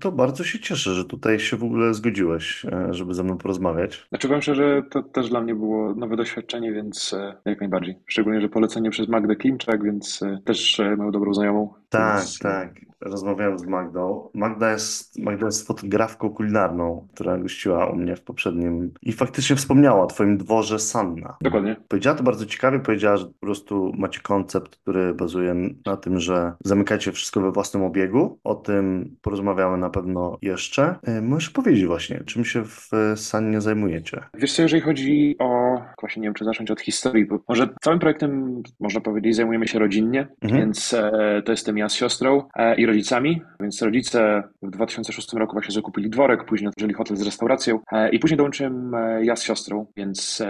To bardzo się cieszę, że tutaj się w ogóle zgodziłeś, e, żeby ze mną porozmawiać. Znaczy powiem szczerze, to też dla mnie było nowe doświadczenie, więc e, jak najbardziej. Szczególnie, że polecenie przez Magdę Klimczak, więc e, też moją dobrą znajomą. Tak, tak. Rozmawiałem z Magdą. Magda jest, Magda jest fotografką kulinarną, która gościła u mnie w poprzednim i faktycznie wspomniała o twoim dworze Sanna. dokładnie. Powiedziała to bardzo ciekawie, powiedziała, że po prostu macie koncept, który bazuje na tym, że zamykacie wszystko we własnym obiegu. O tym porozmawiamy na pewno jeszcze. E, Możesz powiedzieć właśnie, czym się w Sannie zajmujecie? Wiesz co, jeżeli chodzi o, właśnie nie wiem, czy zacząć od historii, bo może całym projektem, można powiedzieć, zajmujemy się rodzinnie, Mhm. więc e, to jestem ja z siostrą e, i rodzicami, więc rodzice w 2006 roku właśnie zakupili dworek, później otworzyli hotel z restauracją e, i później dołączyłem e, ja z siostrą, więc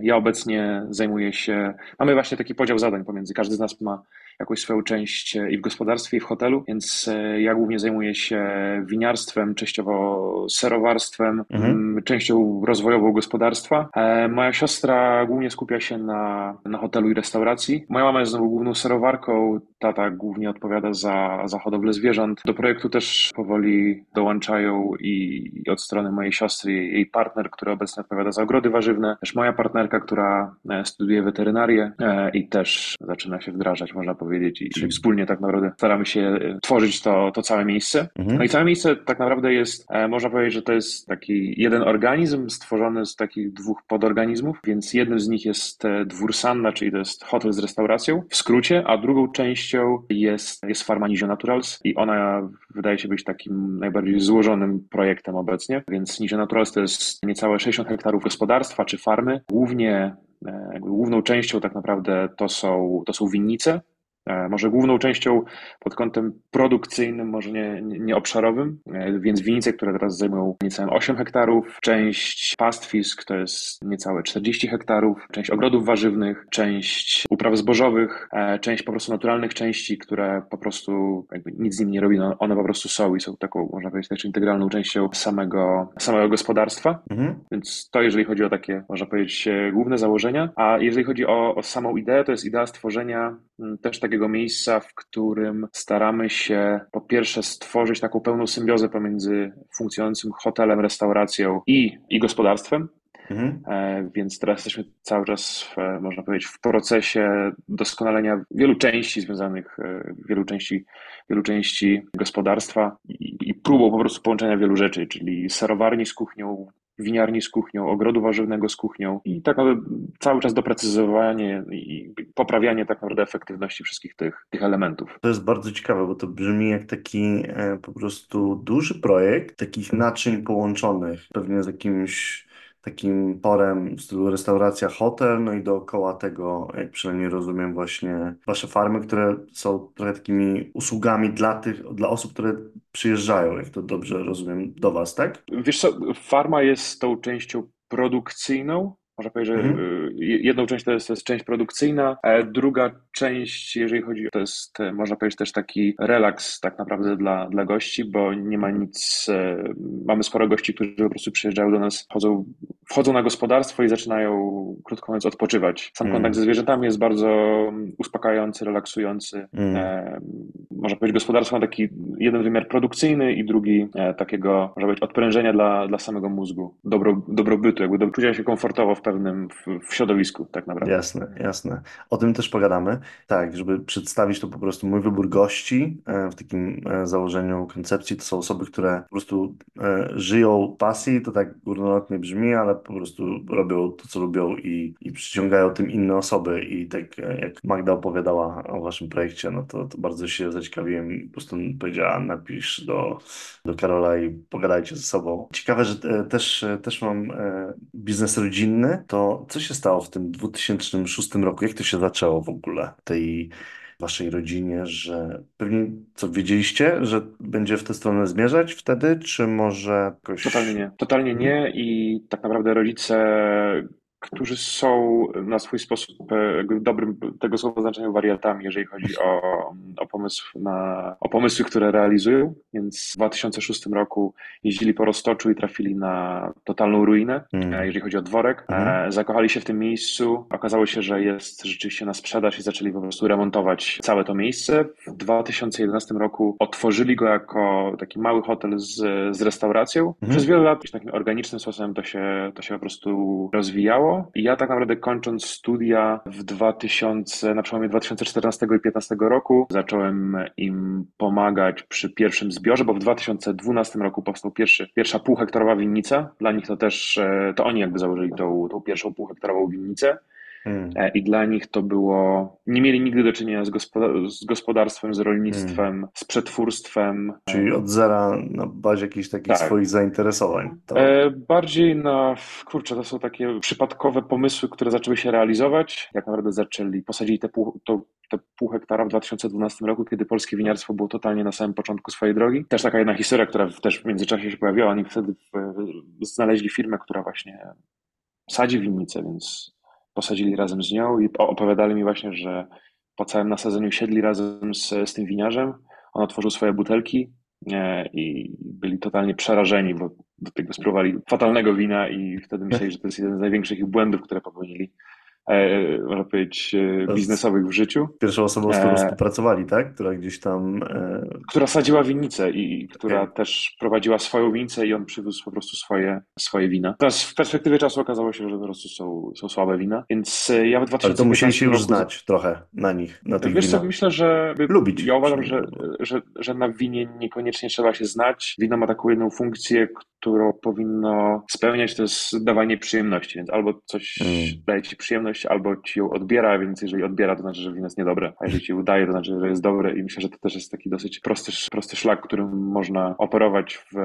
ja obecnie zajmuję się, mamy właśnie taki podział zadań pomiędzy, każdy z nas ma jakąś swoją część e, i w gospodarstwie, i w hotelu, więc e, ja głównie zajmuję się winiarstwem, częściowo serowarstwem, Mhm. częścią rozwojową gospodarstwa. E, Moja siostra głównie skupia się na, na hotelu i restauracji. Moja mama jest znowu główną serowarką, tata głównie odpowiada za, za hodowlę zwierząt. Do projektu też powoli dołączają i, i od strony mojej siostry jej, partner, który obecnie odpowiada za ogrody warzywne, też moja partnerka, która studiuje weterynarię i też zaczyna się wdrażać, można powiedzieć, i, i wspólnie tak naprawdę staramy się e, tworzyć to, to całe miejsce. Mhm. No i całe miejsce tak naprawdę jest, e, można powiedzieć, że to jest taki jeden organizm stworzony z takich dwóch podorganizmów, więc jednym z nich jest e, dwór Sanna, czyli to jest hotel z restauracją w skrócie, a drugą częścią jest, jest farma Nizio Naturals i ona wydaje się być takim najbardziej złożonym projektem obecnie, więc Nizio Naturals to jest niecałe 60 hektarów gospodarstwa czy farmy, głównie główną częścią tak naprawdę to są, to są winnice, Może główną częścią pod kątem produkcyjnym, może nie, nie obszarowym, e, więc winnice, które teraz zajmują niecałe 8 hektarów, część pastwisk to jest niecałe 40 hektarów, część ogrodów warzywnych, część upraw zbożowych, e, część po prostu naturalnych części, które po prostu jakby nic z nimi nie robi, no one po prostu są i są taką, można powiedzieć, też integralną częścią samego, samego gospodarstwa. Mhm. Więc to jeżeli chodzi o takie, można powiedzieć, e, główne założenia. A jeżeli chodzi o, o samą ideę, to jest idea stworzenia mm, też takiego miejsca, w którym staramy się po pierwsze stworzyć taką pełną symbiozę pomiędzy funkcjonującym hotelem, restauracją i, i gospodarstwem. Mhm. E, Więc teraz jesteśmy cały czas, w, e, można powiedzieć, w procesie doskonalenia wielu części związanych, e, wielu części, wielu części gospodarstwa i, i próbą po prostu połączenia wielu rzeczy, czyli serowarni z kuchnią, winiarni z kuchnią, ogrodu warzywnego z kuchnią i tak naprawdę cały czas doprecyzowanie i poprawianie tak naprawdę efektywności wszystkich tych, tych elementów. To jest bardzo ciekawe, bo to brzmi jak taki e, po prostu duży projekt takich naczyń połączonych, pewnie z jakimś takim porem w stylu restauracja, hotel, no i dookoła tego, jak przynajmniej rozumiem, właśnie wasze farmy, które są trochę takimi usługami dla tych, dla osób, które przyjeżdżają, jak to dobrze rozumiem, do was, tak? Wiesz co, farma jest tą częścią produkcyjną. Można powiedzieć, że Mhm. y, jedną część to jest, to jest część produkcyjna, a druga część, jeżeli chodzi, to jest, e, można powiedzieć, też taki relaks tak naprawdę dla, dla gości, bo nie ma nic, e, mamy sporo gości, którzy po prostu przyjeżdżają do nas, wchodzą, wchodzą na gospodarstwo i zaczynają, krótko mówiąc, odpoczywać. Sam Mm. kontakt ze zwierzętami jest bardzo uspokajający, relaksujący. Mm. E, można powiedzieć, gospodarstwo ma taki jeden wymiar produkcyjny i drugi e, takiego, można powiedzieć, odprężenia dla, dla samego mózgu, dobro, dobrobytu, jakby do, czucia się komfortowo w pewnym, w, w środowisku tak naprawdę. Jasne, jasne. O tym też pogadamy. Tak, żeby przedstawić to po prostu mój wybór gości e, w takim e, założeniu koncepcji, to są osoby, które po prostu e, żyją pasji, to tak górnolotnie brzmi, ale po prostu robią to, co lubią i, i przyciągają tym inne osoby i tak jak Magda opowiadała o waszym projekcie, no to, to bardzo się zaciekawiłem i po prostu powiedziała, napisz do, do Karola i pogadajcie ze sobą. Ciekawe, że też, też mam biznes rodzinny, to co się stało w tym 2006 roku? Jak to się zaczęło w ogóle tej waszej rodzinie, że pewnie co wiedzieliście, że będzie w tę stronę zmierzać wtedy, czy może jakoś... Totalnie nie. Totalnie nie i tak naprawdę rodzice którzy są na swój sposób e, dobrym tego słowa znaczeniu wariatami, jeżeli chodzi o, o, pomysł na, o pomysły, które realizują. Więc w 2006 roku jeździli po Roztoczu i trafili na totalną ruinę, mm. jeżeli chodzi o dworek. Mm. Zakochali się w tym miejscu. Okazało się, że jest rzeczywiście na sprzedaż i zaczęli po prostu remontować całe to miejsce. W 2011 roku otworzyli go jako taki mały hotel z, z restauracją. Mm. Przez wiele lat takim organicznym sposobem to się, to się po prostu rozwijało. Ja tak naprawdę kończąc studia w 2000, na przełomie 2014 i 2015 roku zacząłem im pomagać przy pierwszym zbiorze, bo w 2012 roku powstał pierwszy, pierwsza półhektarowa winnica. Dla nich to też, e, to oni jakby założyli tą, tą pierwszą półhektarową winnicę. Hmm. E, I dla nich to było. Nie mieli nigdy do czynienia z, gospodar z gospodarstwem, z rolnictwem, hmm. z przetwórstwem. Czyli od zera na bazie jakichś takich tak. swoich zainteresowań. To... E, bardziej na. Kurczę, to są takie przypadkowe pomysły, które zaczęły się realizować. Jak naprawdę zaczęli, posadzili te pół, to, te pół hektara w 2012 roku, kiedy polskie winiarstwo było totalnie na samym początku swojej drogi. Też taka jedna historia, która też w międzyczasie się pojawiła. Oni wtedy znaleźli firmę, która właśnie sadzi winnicę, więc posadzili razem z nią i opowiadali mi właśnie, że po całym nasadzeniu siedli razem z, z tym winiarzem. On otworzył swoje butelki e, i byli totalnie przerażeni, bo do tego spróbowali fatalnego wina i wtedy myśleli, że to jest jeden z największych ich błędów, które popełnili. E, można powiedzieć, e, biznesowych w życiu. Pierwszą osobą, z którą e, współpracowali, tak? Która gdzieś tam... Która sadziła winnicę i która okay. też prowadziła swoją winnicę i on przywiózł po prostu swoje, swoje wina. Teraz w perspektywie czasu okazało się, że po prostu są, są słabe wina, więc ja w 2015 Ale to musieli się już roku... znać trochę na nich, na tych Wiesz winach. myślę, że... Lubić. Ja uważam, że, że, że na winie niekoniecznie trzeba się znać. Wino ma taką jedną funkcję, którą powinno spełniać, to jest dawanie przyjemności, więc albo coś mm. daje ci przyjemność, albo ci ją odbiera, więc jeżeli odbiera, to znaczy, że wino jest niedobre, a jeżeli ci udaje, to znaczy, że jest dobre i myślę, że to też jest taki dosyć prosty, prosty szlak, którym można operować w,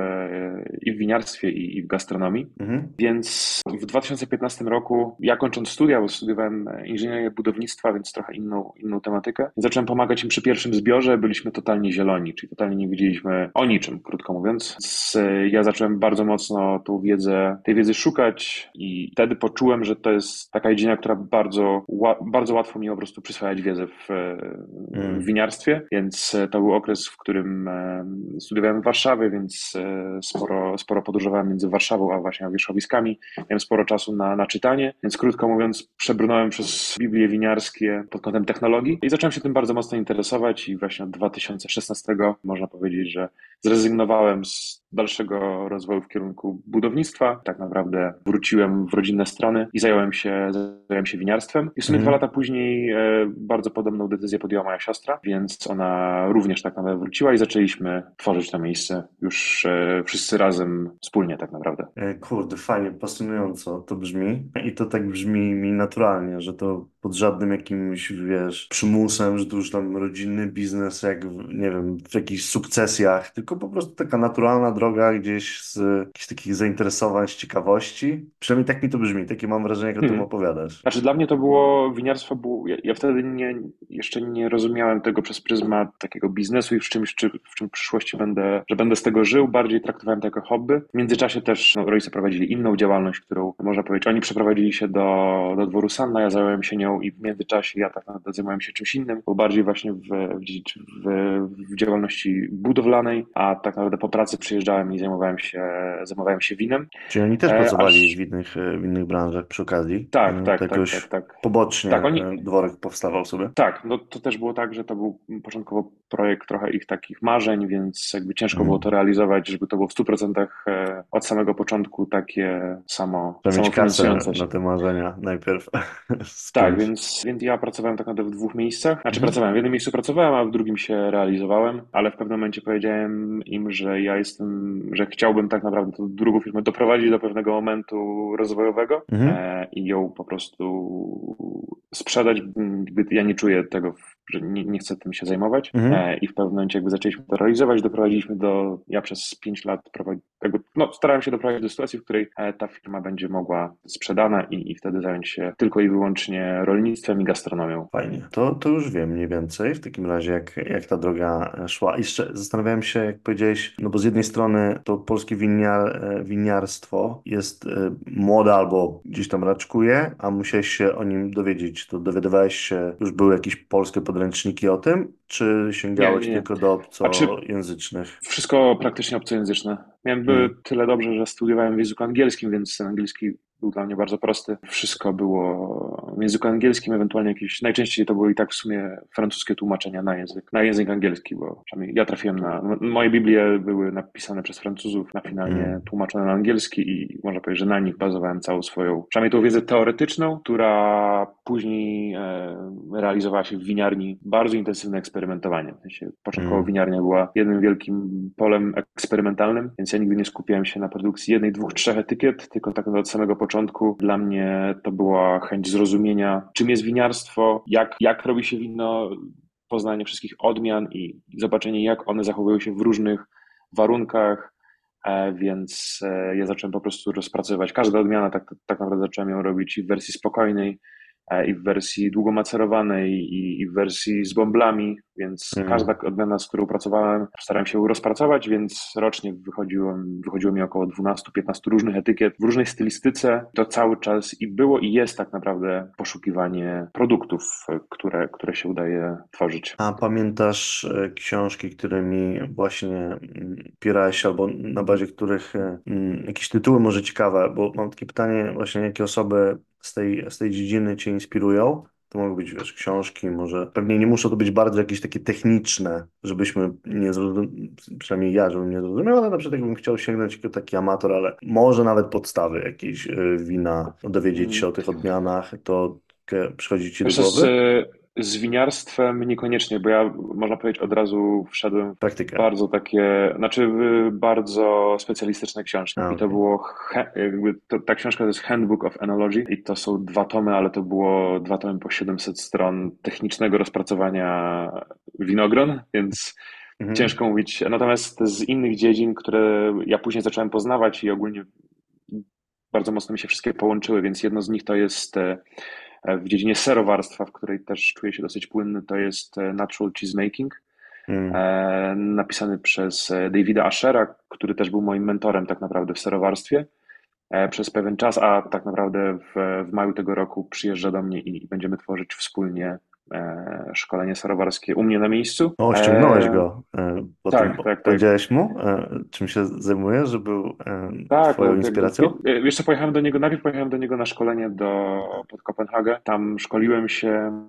i w winiarstwie, i, i w gastronomii. Mm. Więc w 2015 roku, ja kończąc studia, bo studiowałem inżynierię budownictwa, więc trochę inną, inną tematykę, zacząłem pomagać im przy pierwszym zbiorze, byliśmy totalnie zieloni, czyli totalnie nie wiedzieliśmy o niczym, krótko mówiąc. Więc ja zacząłem bardzo mocno tą wiedzę, tej wiedzy szukać i wtedy poczułem, że to jest taka dziedzina, która bardzo, bardzo łatwo mi po prostu przyswajać wiedzę w, w mm. winiarstwie, więc e, to był okres, w którym e, studiowałem w Warszawie, więc e, sporo, sporo podróżowałem między Warszawą a właśnie wierzchowiskami. Miałem sporo czasu na, na czytanie, więc krótko mówiąc przebrnąłem przez Biblię winiarskie pod kątem technologii i zacząłem się tym bardzo mocno interesować i właśnie od 2016 można powiedzieć, że zrezygnowałem z dalszego rozwoju w kierunku budownictwa. Tak naprawdę wróciłem w rodzinne strony i zająłem się, zająłem się winiarstwem. I w sumie mm. dwa lata później e, bardzo podobną decyzję podjęła moja siostra, więc ona również tak naprawdę wróciła i zaczęliśmy tworzyć to miejsce już e, wszyscy razem, wspólnie tak naprawdę. E, kurde, fajnie, pasjonująco to brzmi i to tak brzmi mi naturalnie, że to pod żadnym jakimś, wiesz, przymusem, że to już tam rodzinny biznes, jak, nie wiem, w jakichś sukcesjach, tylko po prostu taka naturalna droga gdzieś z jakichś takich zainteresowań, z ciekawości. Przynajmniej tak mi to brzmi, takie mam wrażenie, jak o tym hmm. opowiadasz. Znaczy dla mnie to było, winiarstwo było, ja, ja, wtedy nie, jeszcze nie rozumiałem tego przez pryzmat takiego biznesu i w czymś, czy, w czym w przyszłości będę, że będę z tego żył, bardziej traktowałem to jako hobby. W międzyczasie też no, rodzice prowadzili inną działalność, którą można powiedzieć, oni przeprowadzili się do, do dworu Sanna, ja zająłem się nią i w międzyczasie ja tak naprawdę zajmowałem się czymś innym, bo bardziej właśnie w, w, w, działalności budowlanej, a tak naprawdę po pracy przyjeżdżałem i zajmowałem się, zajmowałem się winem. Czyli oni też e, pracowali Aż... w, innych, w innych branżach przy okazji? Tak, mm, tak, tak, tak, tak. Pobocznie tak, oni... dworek powstawał sobie? Tak, no to też było tak, że to był początkowo projekt trochę ich takich marzeń, więc jakby ciężko hmm. było to realizować, żeby to było w 100% e, od samego początku takie samo Trzeba mieć kasę na te marzenia najpierw. tak, więc, więc ja pracowałem tak naprawdę w dwóch miejscach. Znaczy hmm. pracowałem, w jednym miejscu pracowałem, a w drugim się realizowałem, ale w pewnym momencie powiedziałem im, że ja jestem, że chciałbym tak naprawdę tę drugą firmę doprowadzić do pewnego momentu rozwojowego hmm. e, i ją po prostu sprzedać. Ja nie czuję tego że nie, nie chcę tym się zajmować mhm. e, i w pewnym momencie jakby zaczęliśmy to realizować, doprowadziliśmy do, ja przez 5 lat prowadzi, jakby no, starałem się doprowadzić do sytuacji, w której e, ta firma będzie mogła sprzedana i, i wtedy zająć się tylko i wyłącznie rolnictwem i gastronomią. Fajnie. To, to już wiem mniej więcej w takim razie, jak, jak ta droga szła. I jeszcze zastanawiałem się, jak powiedziałeś, no bo z jednej strony to polskie winiar, winiarstwo jest młode albo gdzieś tam raczkuje, a musiałeś się o nim dowiedzieć. To dowiadywałeś się, już były jakieś polskie podręczniki o tym, czy sięgałeś nie, nie. tylko do obcojęzycznych? Wszystko praktycznie obcojęzyczne. Miałem hmm. tyle dobrze, że studiowałem w języku angielskim, więc ten angielski był dla mnie bardzo prosty. Wszystko było w języku angielskim, ewentualnie jakieś, najczęściej to były i tak w sumie francuskie tłumaczenia na język, na język angielski, bo przynajmniej ja trafiłem na, moje Biblie były napisane przez Francuzów, na finalnie mm. tłumaczone na angielski i można powiedzieć, że na nich bazowałem całą swoją, przynajmniej tą wiedzę teoretyczną, która później e, realizowała się w winiarni, bardzo intensywne eksperymentowanie. W sensie początkowo mm. winiarnia była jednym wielkim polem eksperymentalnym, więc ja nigdy nie skupiałem się na produkcji jednej, dwóch, trzech etykiet, tylko tak od samego początku początku dla mnie to była chęć zrozumienia, czym jest winiarstwo, jak, jak robi się wino, poznanie wszystkich odmian i zobaczenie, jak one zachowują się w różnych warunkach. E, więc e, ja zacząłem po prostu rozpracowywać. Każda odmiana tak, tak naprawdę zacząłem ją robić w wersji spokojnej, E, i w wersji długomacerowanej i, i w wersji z bąblami, więc mhm. każda odmiana, z którą pracowałem, starałem się rozpracować, więc rocznie wychodziło, wychodziło mi około 12-15 różnych etykiet w różnej stylistyce. To cały czas i było i jest tak naprawdę poszukiwanie produktów, które, które się udaje tworzyć. A pamiętasz e, książki, którymi właśnie mm, pierałeś albo na bazie których e, mm, jakieś tytuły może ciekawe, bo mam takie pytanie właśnie, jakie osoby z tej, z tej dziedziny Cię inspirują. To mogą być, wiesz, książki, może pewnie nie muszą to być bardzo jakieś takie techniczne, żebyśmy nie zrozumieli, przynajmniej ja, żebym nie zrozumiał, ale na przykład jakbym chciał sięgnąć jako taki amator, ale może nawet podstawy jakieś y, wina, dowiedzieć się o tych odmianach, to przychodzi Ci do głowy? Z winiarstwem niekoniecznie, bo ja można powiedzieć od razu wszedłem w Praktykę. bardzo takie, znaczy bardzo specjalistyczne książki. I to było, jakby to, ta książka to jest Handbook of Enology i to są dwa tomy, ale to było dwa tomy po 700 stron technicznego rozpracowania winogron, więc mhm. ciężko mówić. Natomiast z innych dziedzin, które ja później zacząłem poznawać i ogólnie bardzo mocno mi się wszystkie połączyły, więc jedno z nich to jest E, w dziedzinie serowarstwa, w której też czuję się dosyć płynny, to jest e, Natural Cheesemaking, mm. napisany przez Davida Ashera, który też był moim mentorem tak naprawdę w serowarstwie przez pewien czas, a tak naprawdę w, w maju tego roku przyjeżdża do mnie i będziemy tworzyć wspólnie E, szkolenie serowarskie u mnie na miejscu. O, ściągnąłeś e, go. E, tak, tak, tak. Powiedziałeś mu, czym się zajmuje, że był tak, twoją tak, inspiracją? Wiesz co, pojechałem do niego, najpierw pojechałem do niego na szkolenie do, pod Kopenhagę. Tam szkoliłem się,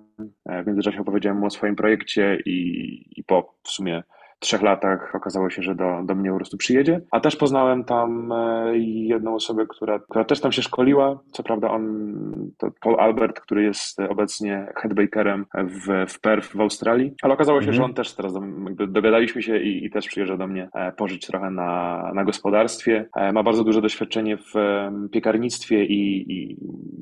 w międzyczasie opowiedziałem mu o swoim projekcie i, i po w sumie trzech latach okazało się, że do, do mnie po prostu przyjedzie. A też poznałem tam e, jedną osobę, która, która też tam się szkoliła. Co prawda on, to Paul Albert, który jest obecnie headbakerem w, w Perth w Australii, ale okazało się, mm. że on też teraz jakby dogadaliśmy się i, i też przyjeżdża do mnie e, pożyć trochę na, na gospodarstwie. E, ma bardzo duże doświadczenie w piekarnictwie i, i,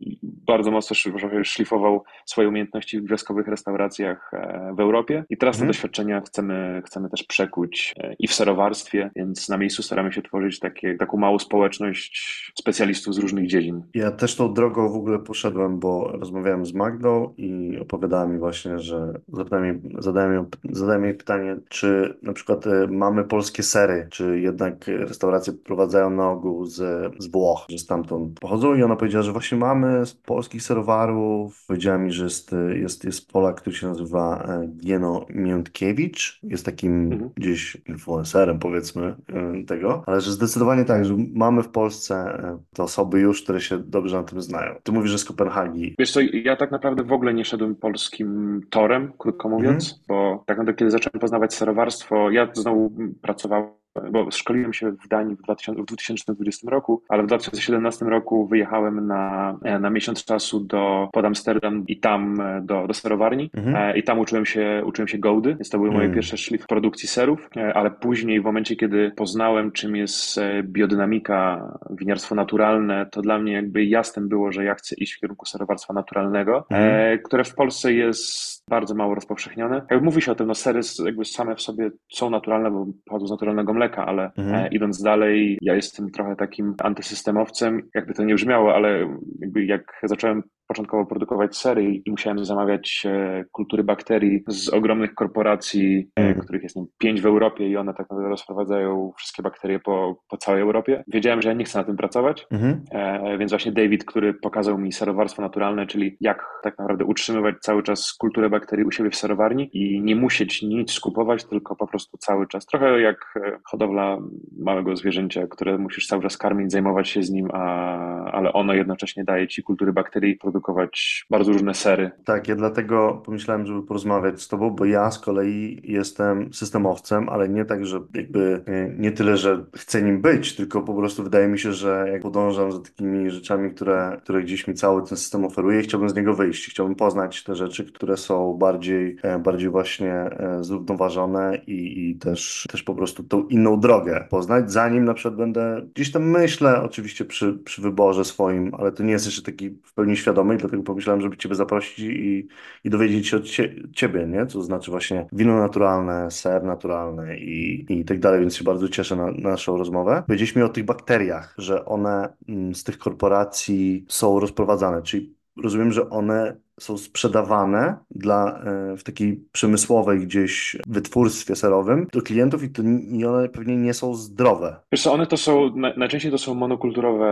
i bardzo mocno szlifował swoje umiejętności w gwiazdkowych restauracjach w Europie i teraz mm. te mhm. doświadczenia chcemy, chcemy też przekuć e, i w serowarstwie, więc na miejscu staramy się tworzyć takie, taką małą społeczność specjalistów z różnych dziedzin. Ja też tą drogą w ogóle poszedłem, bo rozmawiałem z Magdą i opowiadała mi właśnie, że zadałem jej, zadałem zadałem jej pytanie, czy na przykład e, mamy polskie sery, czy jednak restauracje prowadzają na ogół z, z Włoch, że stamtąd pochodzą i ona powiedziała, że właśnie mamy z polskich serowarów. Powiedziała mi, że jest, jest, jest Polak, który się nazywa e, Gieno Miętkiewicz, jest takim Mhm. gdzieś influencerem powiedzmy y, tego, ale że zdecydowanie tak, że mamy w Polsce y, te osoby już, które się dobrze na tym znają. Ty mówisz, że z Kopenhagi. Wiesz co, ja tak naprawdę w ogóle nie szedłem polskim torem, krótko mówiąc, mhm. bo tak naprawdę kiedy zacząłem poznawać serowarstwo, ja znowu pracowałem bo szkoliłem się w Danii w, 2000, w 2020 roku, ale w 2017 roku wyjechałem na, e, na miesiąc czasu do, pod Amsterdam i tam e, do, do serowarni mhm. E, i tam uczyłem się, uczyłem się gołdy, więc to były moje mhm. pierwsze szlif produkcji serów, ale później w momencie, kiedy poznałem czym jest biodynamika, winiarstwo naturalne, to dla mnie jakby jasne było, że ja chcę iść w kierunku serowarstwa naturalnego, mhm. które w Polsce jest bardzo mało rozpowszechnione. Jak mówi się o tym, no sery jakby same w sobie są naturalne, bo pochodzą z naturalnego mleka, mleka, ale Mhm. e, idąc dalej, ja jestem trochę takim antysystemowcem, jakby to nie brzmiało, ale jakby jak zacząłem początkowo produkować sery i musiałem zamawiać e, kultury bakterii z ogromnych korporacji, e, Mhm. których jest pięć w Europie i one tak naprawdę rozprowadzają wszystkie bakterie po, po całej Europie. Wiedziałem, że ja nie chcę na tym pracować, Mhm. E, Więc właśnie David, który pokazał mi serowarstwo naturalne, czyli jak tak naprawdę utrzymywać cały czas kulturę bakterii u siebie w serowarni i nie musieć nic skupować, tylko po prostu cały czas. Trochę jak hodowla małego zwierzęcia, które musisz cały czas karmić, zajmować się z nim, a, ale ono jednocześnie daje ci kultury bakterii, produkować bardzo różne sery. Tak, ja dlatego pomyślałem, żeby porozmawiać z tobą, bo ja z kolei jestem systemowcem, ale nie tak, że jakby e, nie tyle, że chcę nim być, tylko po prostu wydaje mi się, że jak podążam za takimi rzeczami, które, które gdzieś mi cały ten system oferuje, chciałbym z niego wyjść. Chciałbym poznać te rzeczy, które są bardziej, e, bardziej właśnie e, zrównoważone i, i też, też po prostu tą inną drogę poznać, zanim na przykład będę gdzieś tam myślę, oczywiście przy, przy wyborze swoim, ale to nie jest jeszcze taki w pełni świadomy, i dlatego pomyślałem, żeby Ciebie zaprosić i, i dowiedzieć się od cie, Ciebie, nie? Co znaczy właśnie wino naturalne, ser naturalny i, i tak dalej, więc się bardzo cieszę na, na naszą rozmowę. Powiedzieliś mi o tych bakteriach, że one mm, z tych korporacji są rozprowadzane, czyli rozumiem, że one są sprzedawane dla, e, w takiej przemysłowej gdzieś wytwórstwie serowym do klientów i, to, i one pewnie nie są zdrowe. Wiesz co, one to są, na- najczęściej to są monokulturowe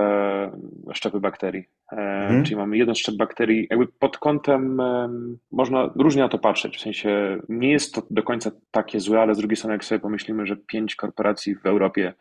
szczepy bakterii. E, Mhm. Czyli mamy jeden szczep bakterii, jakby pod kątem em, można różnie na to patrzeć, w sensie nie jest to do końca takie złe, ale z drugiej strony jak sobie pomyślimy, że pięć korporacji w Europie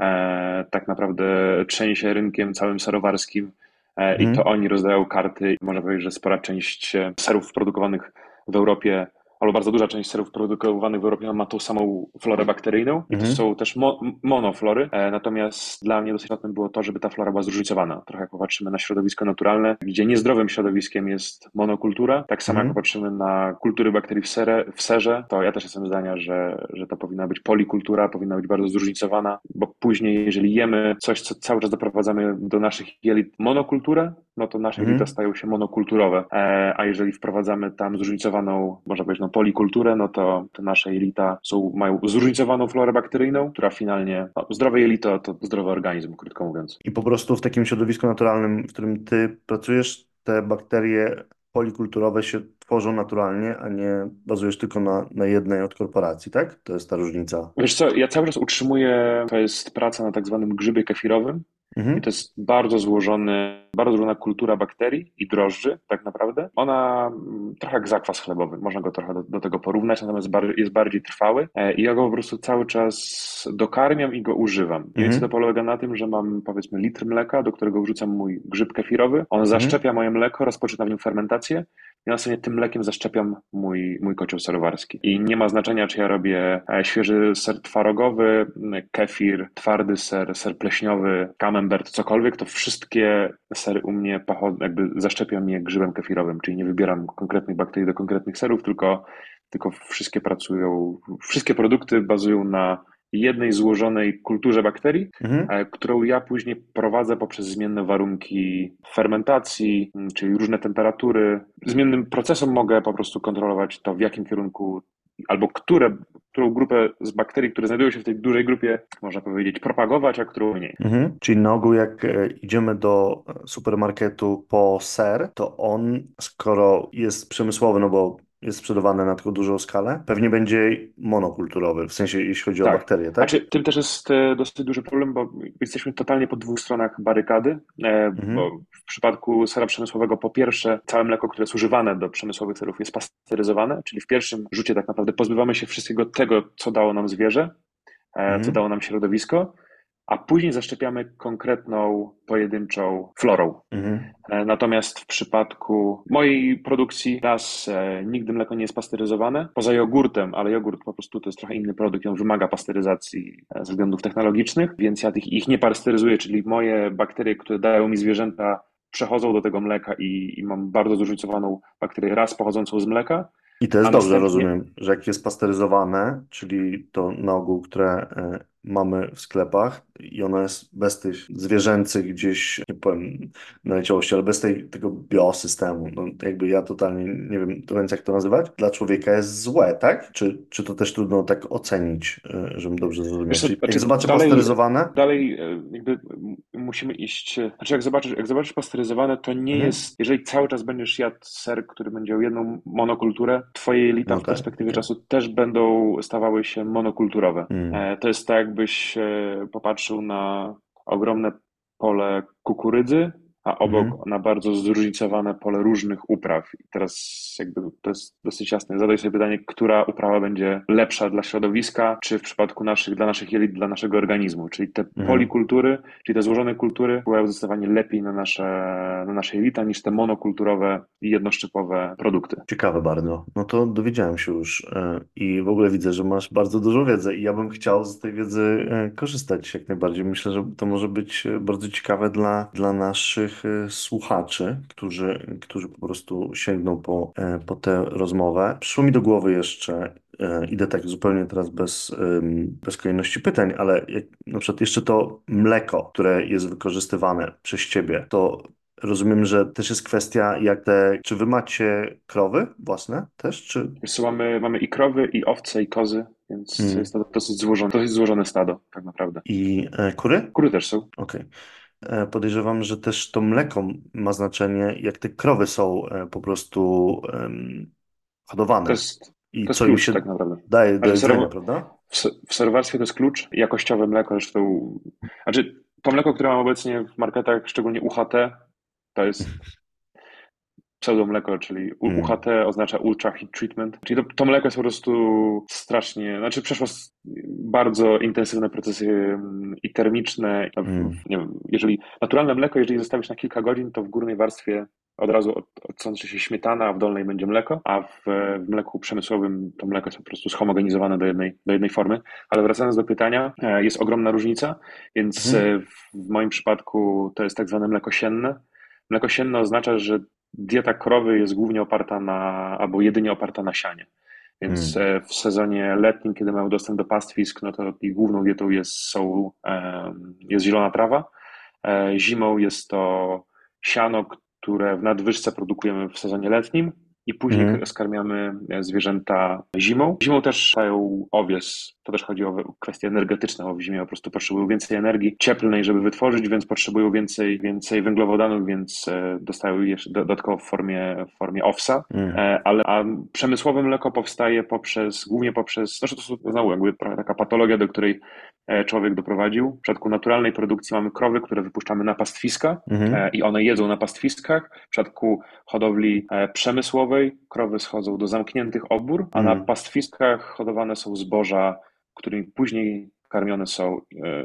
e, tak naprawdę trzęsie rynkiem całym serowarskim i Mhm. to oni rozdają karty, można powiedzieć, że spora część e, serów produkowanych w Europie albo bardzo duża część serów produkowanych w Europie ma tą samą florę bakteryjną i to Mhm. są też mo monoflory, e, natomiast dla mnie dosyć istotne było to, żeby ta flora była zróżnicowana. Trochę jak popatrzymy na środowisko naturalne, gdzie niezdrowym środowiskiem jest monokultura, tak samo Mhm. jak popatrzymy na kultury bakterii w, serze, w serze, to ja też jestem zdania, że, że to powinna być polikultura, powinna być bardzo zróżnicowana, bo później jeżeli jemy coś, co cały czas doprowadzamy do naszych jelit monokulturę, no to nasze jelita stają się monokulturowe, e, a jeżeli wprowadzamy tam zróżnicowaną, można powiedzieć, no, polikulturę, no to, to nasze jelita są, mają zróżnicowaną florę bakteryjną, która finalnie, no, zdrowe jelito to zdrowy organizm, krótko mówiąc. I po prostu w takim środowisku naturalnym, w którym ty pracujesz, te bakterie polikulturowe się tworzą naturalnie, a nie bazujesz tylko na, na jednej od korporacji, tak? To jest ta różnica. Wiesz co, ja cały czas utrzymuję, to jest praca na tak zwanym grzybie kefirowym, Mhm. I to jest bardzo złożony, bardzo złożona kultura bakterii i drożdży, tak naprawdę. Ona mm, trochę jak zakwas chlebowy, można go trochę do, do tego porównać, natomiast bar, jest bardziej trwały e, i ja go po prostu cały czas dokarmiam i go używam. Mhm. to polega na tym, że mam powiedzmy litr mleka, do którego wrzucam mój grzyb kefirowy, on zaszczepia moje mleko, rozpoczyna w nim fermentację i następnie tym mlekiem zaszczepiam mój, mój kocioł serowarski. I nie ma znaczenia, czy ja robię e, świeży ser twarogowy, m, kefir, twardy ser, ser pleśniowy, camembert, cokolwiek, to wszystkie sery u mnie pochodzą, jakby zaszczepiam je grzybem kefirowym, czyli nie wybieram konkretnych bakterii do konkretnych serów, tylko, tylko wszystkie pracują, wszystkie produkty bazują na jednej złożonej kulturze bakterii, Mhm. e, którą ja później prowadzę poprzez zmienne warunki fermentacji, m, czyli różne temperatury. Zmiennym procesem mogę po prostu kontrolować to, w jakim kierunku albo które, którą grupę z bakterii, które znajdują się w tej dużej grupie, można powiedzieć, propagować, a którą mniej. Mhm. Czyli na ogół jak e, idziemy do supermarketu po ser, to on, skoro jest przemysłowy, no bo jest sprzedawany na taką dużą skalę, pewnie będzie monokulturowy, w sensie jeśli chodzi o Tak. bakterie, tak? Znaczy, tym też jest e, dosyć duży problem, bo jesteśmy totalnie po dwóch stronach barykady, e, Mhm. bo w przypadku sera przemysłowego po pierwsze całe mleko, które jest używane do przemysłowych serów jest pasteryzowane, czyli w pierwszym rzucie tak naprawdę pozbywamy się wszystkiego tego, co dało nam zwierzę, e, Mhm. co dało nam środowisko, a później zaszczepiamy konkretną, pojedynczą florą. Mhm. E, Natomiast w przypadku mojej produkcji raz e, nigdy mleko nie jest pasteryzowane, poza jogurtem, ale jogurt po prostu to jest trochę inny produkt, on wymaga pasteryzacji e, ze względów technologicznych, więc ja tych, ich nie pasteryzuję, czyli moje bakterie, które dają mi zwierzęta, przechodzą do tego mleka i, i mam bardzo zróżnicowaną bakterię raz pochodzącą z mleka. I to jest A dobrze, następnie- rozumiem, że jak jest pasteryzowane, czyli to na ogół, które e, mamy w sklepach i ona jest bez tych zwierzęcych gdzieś, nie powiem naleciałości, ale bez tej, tego biosystemu. No, jakby ja totalnie nie wiem do końca jak to nazywać. Dla człowieka jest złe, tak? Czy, czy to też trudno tak ocenić, e, żebym dobrze zrozumiał? Wiesz znaczy, jak zobaczę dalej- pasteryzowane, Dalej e, jakby musimy iść. e, Znaczy, jak zobaczysz, jak zobaczysz pasteryzowane, to nie Mhm. jest. Jeżeli cały czas będziesz jadł ser, który będzie miał jedną monokulturę, twoje jelita No w tak, perspektywie tak. czasu też będą stawały się monokulturowe. E, To jest tak, jakbyś e, popatrzył na ogromne pole kukurydzy, a obok Mhm. na bardzo zróżnicowane pole różnych upraw. I teraz jakby to jest dosyć jasne. Zadaj sobie pytanie, która uprawa będzie lepsza dla środowiska, czy w przypadku naszych, dla naszych jelit, dla naszego organizmu. Czyli te Mhm. polikultury, czyli te złożone kultury wpływają zdecydowanie lepiej na nasze, na nasze jelita niż te monokulturowe i jednoszczypowe produkty. Ciekawe bardzo. No to dowiedziałem się już e, i w ogóle widzę, że masz bardzo dużą wiedzę i ja bym chciał z tej wiedzy e, korzystać jak najbardziej. Myślę, że to może być e, bardzo ciekawe dla, dla naszych e, słuchaczy, którzy, którzy po prostu sięgną po, e, po tę rozmowę. Przyszło mi do głowy jeszcze, e, idę tak zupełnie teraz bez, bez kolejności pytań, ale jak na przykład jeszcze to mleko, które jest wykorzystywane przez ciebie, to Rozumiem, że też jest kwestia, jak te, czy wy macie krowy własne też, czy? Wiesz mamy, mamy i krowy, i owce, i kozy, więc Mm. jest to dosyć złożone, dosyć złożone stado, tak naprawdę. I e, kury? Kury też są. Okej. E, Podejrzewam, że też to mleko ma znaczenie, jak te krowy są e, po prostu em, hodowane To jest, i to co im się tak naprawdę. daje do jedzenia, prawda? W, se- w serwarstwie to jest klucz. Jakościowe mleko, zresztą. Znaczy, to mleko, które mam obecnie w marketach, szczególnie UHT, to jest pseudomleko, czyli U- Mm. UHT oznacza Ultra Heat Treatment. Czyli to, to mleko jest po prostu strasznie, znaczy przeszło bardzo intensywne procesy mm, i termiczne. Mm. Nie wiem, jeżeli naturalne mleko, jeżeli zostawisz na kilka godzin, to w górnej warstwie od razu od, odsączy się śmietana, a w dolnej będzie mleko, a w, w mleku przemysłowym to mleko jest po prostu schomogenizowane do jednej, do jednej formy. Ale wracając do pytania, e, jest ogromna różnica, więc e, w, w moim przypadku to jest tak zwane mleko sienne. Mleko sienne oznacza, że dieta krowy jest głównie oparta na, albo jedynie oparta na sianie. Więc e, w sezonie letnim, kiedy mają dostęp do pastwisk, no to ich główną dietą jest, są, jest zielona trawa. E, Zimą jest to siano, które w nadwyżce produkujemy w sezonie letnim i później Mhm. skarmiamy e, zwierzęta zimą. Zimą też dają owies. To też chodzi o kwestie energetyczne, bo w zimie po prostu potrzebują więcej energii cieplnej, żeby wytworzyć, więc potrzebują więcej, więcej węglowodanów, więc e, dostają jeszcze dodatkowo w formie, w formie owsa. Mm. Ale a przemysłowe mleko powstaje poprzez, głównie poprzez, znaczy to znowu jakby taka patologia, do której człowiek doprowadził. W przypadku naturalnej produkcji mamy krowy, które wypuszczamy na pastwiska e, i one jedzą na pastwiskach. W przypadku hodowli e, krowy schodzą do zamkniętych obór, a na Mhm. pastwiskach hodowane są zboża, którymi później karmione są e,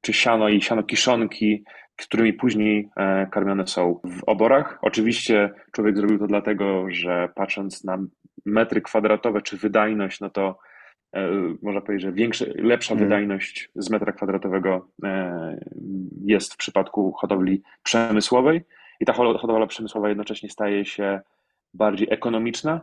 czy siano i siano kiszonki, którymi później e, karmione są w oborach. Oczywiście człowiek zrobił to dlatego, że patrząc na metry kwadratowe czy wydajność, no to e, można powiedzieć, że większa, lepsza Mhm. wydajność z metra kwadratowego jest w przypadku hodowli przemysłowej i ta ho- hodowla przemysłowa jednocześnie staje się bardziej ekonomiczna,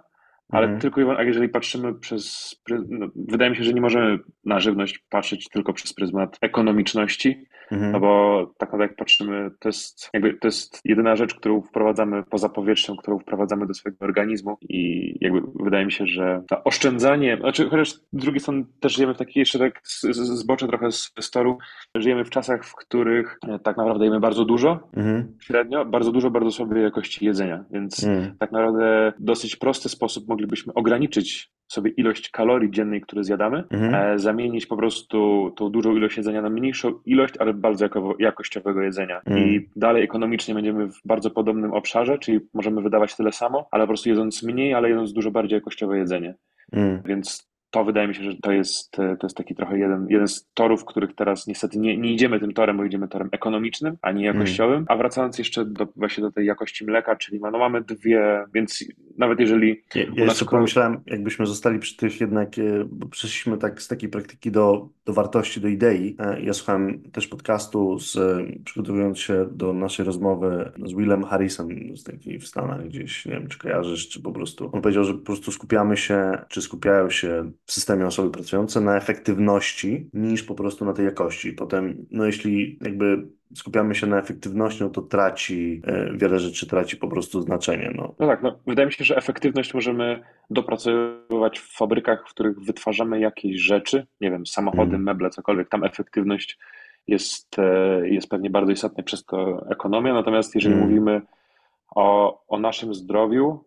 ale Mhm. tylko jeżeli patrzymy przez. No, wydaje mi się, że nie możemy na żywność patrzeć tylko przez pryzmat ekonomiczności, Mhm. no bo tak naprawdę jak patrzymy, to jest jakby to jest jedyna rzecz, którą wprowadzamy poza powietrzem, którą wprowadzamy do swojego organizmu i jakby wydaje mi się, że to oszczędzanie, znaczy chociaż z drugiej strony też żyjemy w takiej jeszcze tak zboczę trochę z z toru, żyjemy w czasach, w których e, tak naprawdę jemy bardzo dużo, Mhm. średnio, bardzo dużo, bardzo słabej jakości jedzenia, więc Mm. tak naprawdę w dosyć prosty sposób moglibyśmy ograniczyć sobie ilość kalorii dziennej, które zjadamy, Mhm. e, zamienić po prostu tą dużą ilość jedzenia na mniejszą ilość, ale bardzo jako, jakościowego jedzenia. Mm. I dalej ekonomicznie będziemy w bardzo podobnym obszarze, czyli możemy wydawać tyle samo, ale po prostu jedząc mniej, ale jedząc dużo bardziej jakościowe jedzenie. Mm. Więc to wydaje mi się, że to jest, e, to jest taki trochę jeden, jeden z torów, których teraz niestety nie, nie idziemy tym torem, bo idziemy torem ekonomicznym, a nie jakościowym. A wracając jeszcze do, właśnie do tej jakości mleka, czyli ma- no mamy dwie, więc nawet jeżeli... Ja, ja jeszcze pomyślałem, jakbyśmy zostali przy tych jednak, e, bo przeszliśmy tak z takiej praktyki do, do wartości, do idei. E, ja słuchałem też podcastu, z, przygotowując się do naszej rozmowy z Willem Harrison, z takiej w Stanach gdzieś, nie wiem, czy kojarzysz, czy po prostu. On powiedział, że po prostu skupiamy się, czy skupiają się w systemie osoby pracujące na efektywności niż po prostu na tej jakości. Potem, no jeśli jakby skupiamy się na efektywności, no to traci, e, wiele rzeczy traci po prostu znaczenie. No, no tak, no, wydaje mi się, że efektywność możemy dopracowywać w fabrykach, w których wytwarzamy jakieś rzeczy, nie wiem, samochody, mm. meble, cokolwiek. Tam efektywność jest, e, jest pewnie bardzo istotna, przez to ekonomia. Natomiast jeżeli mm. mówimy o, o naszym zdrowiu,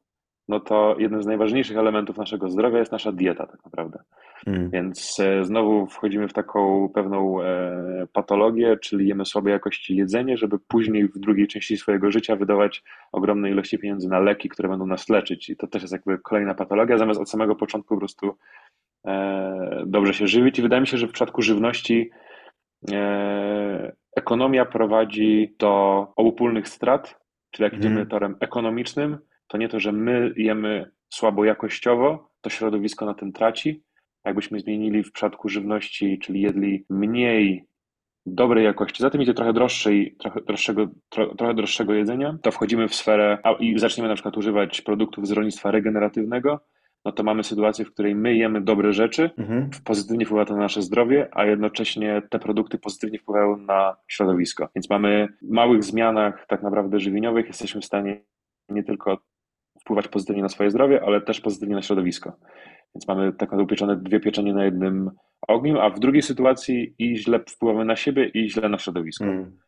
no to jednym z najważniejszych elementów naszego zdrowia jest nasza dieta, tak naprawdę. Mm. Więc e, znowu wchodzimy w taką pewną e, patologię, czyli jemy słabej jakości jedzenie, żeby później w drugiej części swojego życia wydawać ogromne ilości pieniędzy na leki, które będą nas leczyć. I to też jest jakby kolejna patologia, zamiast od samego początku po prostu e, dobrze się żywić. I wydaje mi się, że w przypadku żywności ekonomia prowadzi do obopólnych strat, czyli jak mm. idziemy torem ekonomicznym, to nie to, że my jemy słabo jakościowo, to środowisko na tym traci. Jakbyśmy zmienili w przypadku żywności, czyli jedli mniej dobrej jakości, za tym idzie trochę droższej, trochę droższego, tro, trochę droższego jedzenia, to wchodzimy w sferę a, i zaczniemy na przykład używać produktów z rolnictwa regeneratywnego, no to mamy sytuację, w której my jemy dobre rzeczy, mhm. pozytywnie wpływa to na nasze zdrowie, a jednocześnie te produkty pozytywnie wpływają na środowisko. Więc mamy w małych zmianach tak naprawdę żywieniowych jesteśmy w stanie nie tylko wpływać pozytywnie na swoje zdrowie, ale też pozytywnie na środowisko. Więc mamy tak naprawdę upieczone dwie pieczenie na jednym ogniu, a w drugiej sytuacji i źle wpływamy na siebie i źle na środowisko. Mm.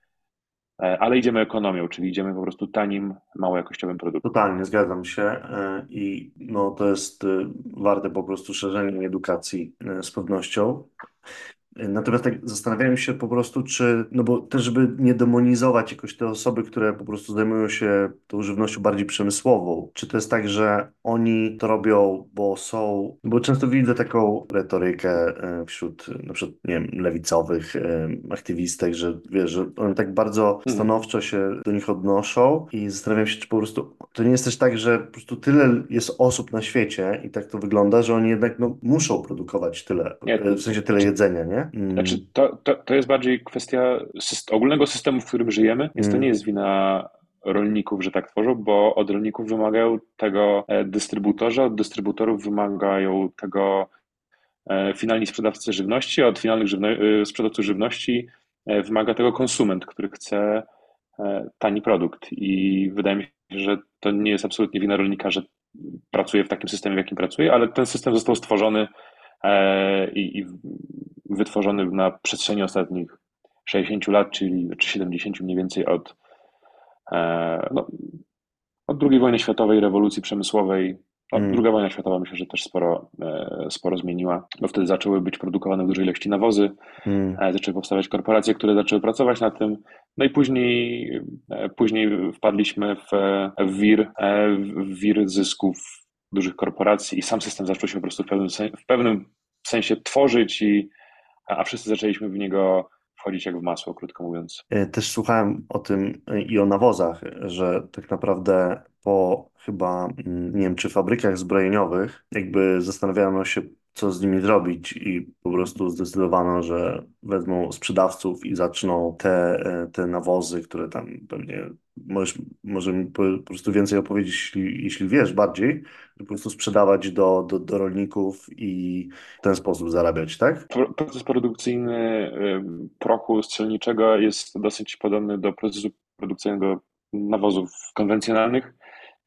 Ale idziemy ekonomią, czyli idziemy po prostu tanim, mało jakościowym produktem. Totalnie, zgadzam się e, i no, to jest e, warte po prostu szerzenia edukacji z pewnością. Natomiast tak zastanawiałem się po prostu, czy, no bo też, żeby nie demonizować jakoś te osoby, które po prostu zajmują się tą żywnością bardziej przemysłową. Czy to jest tak, że oni to robią, bo są, bo często widzę taką retorykę e, wśród na przykład, nie wiem, lewicowych e, aktywistek, że wiesz, że oni tak bardzo mhm. stanowczo się do nich odnoszą i zastanawiam się, czy po prostu to nie jest też tak, że po prostu tyle jest osób na świecie i tak to wygląda, że oni jednak no, muszą produkować tyle, nie, w sensie tyle jedzenia, nie? Mm. Znaczy, to, to, to jest bardziej kwestia ogólnego systemu, w którym żyjemy, więc to mm. nie jest wina rolników, że tak tworzą, bo od rolników wymagają tego e, dystrybutorzy, od dystrybutorów wymagają tego e, finalni sprzedawcy żywności, a od finalnych żywno e, sprzedawców żywności wymaga tego konsument, który chce tani produkt. I wydaje mi się, że to nie jest absolutnie wina rolnika, że pracuje w takim systemie, w jakim pracuje, ale ten system został stworzony i, i wytworzony na przestrzeni ostatnich 60 lat, czyli czy 70 mniej więcej od, e, no, od II wojny światowej, rewolucji przemysłowej. Mm. Druga wojna światowa myślę, że też sporo, e, sporo zmieniła, bo wtedy zaczęły być produkowane w dużej ilości nawozy, mm. zaczęły powstawać korporacje, które zaczęły pracować na tym, no i później, później wpadliśmy w, w, wir, w wir zysków dużych korporacji i sam system zaczął się po prostu w pewnym, w pewnym sensie tworzyć i a wszyscy zaczęliśmy w niego wchodzić jak w masło, krótko mówiąc. E, też słuchałem o tym e, i o nawozach, że tak naprawdę po chyba, mm, nie wiem, czy fabrykach zbrojeniowych, jakby zastanawiano się, co z nimi zrobić i po prostu zdecydowano, że wezmą sprzedawców i zaczną te, e, te nawozy, które tam pewnie możesz, może mi po, po prostu więcej opowiedzieć, jeśli, jeśli wiesz bardziej, po prostu sprzedawać do, do, do rolników i w ten sposób zarabiać, tak? Proces produkcyjny prochu strzelniczego jest dosyć podobny do procesu produkcyjnego nawozów konwencjonalnych,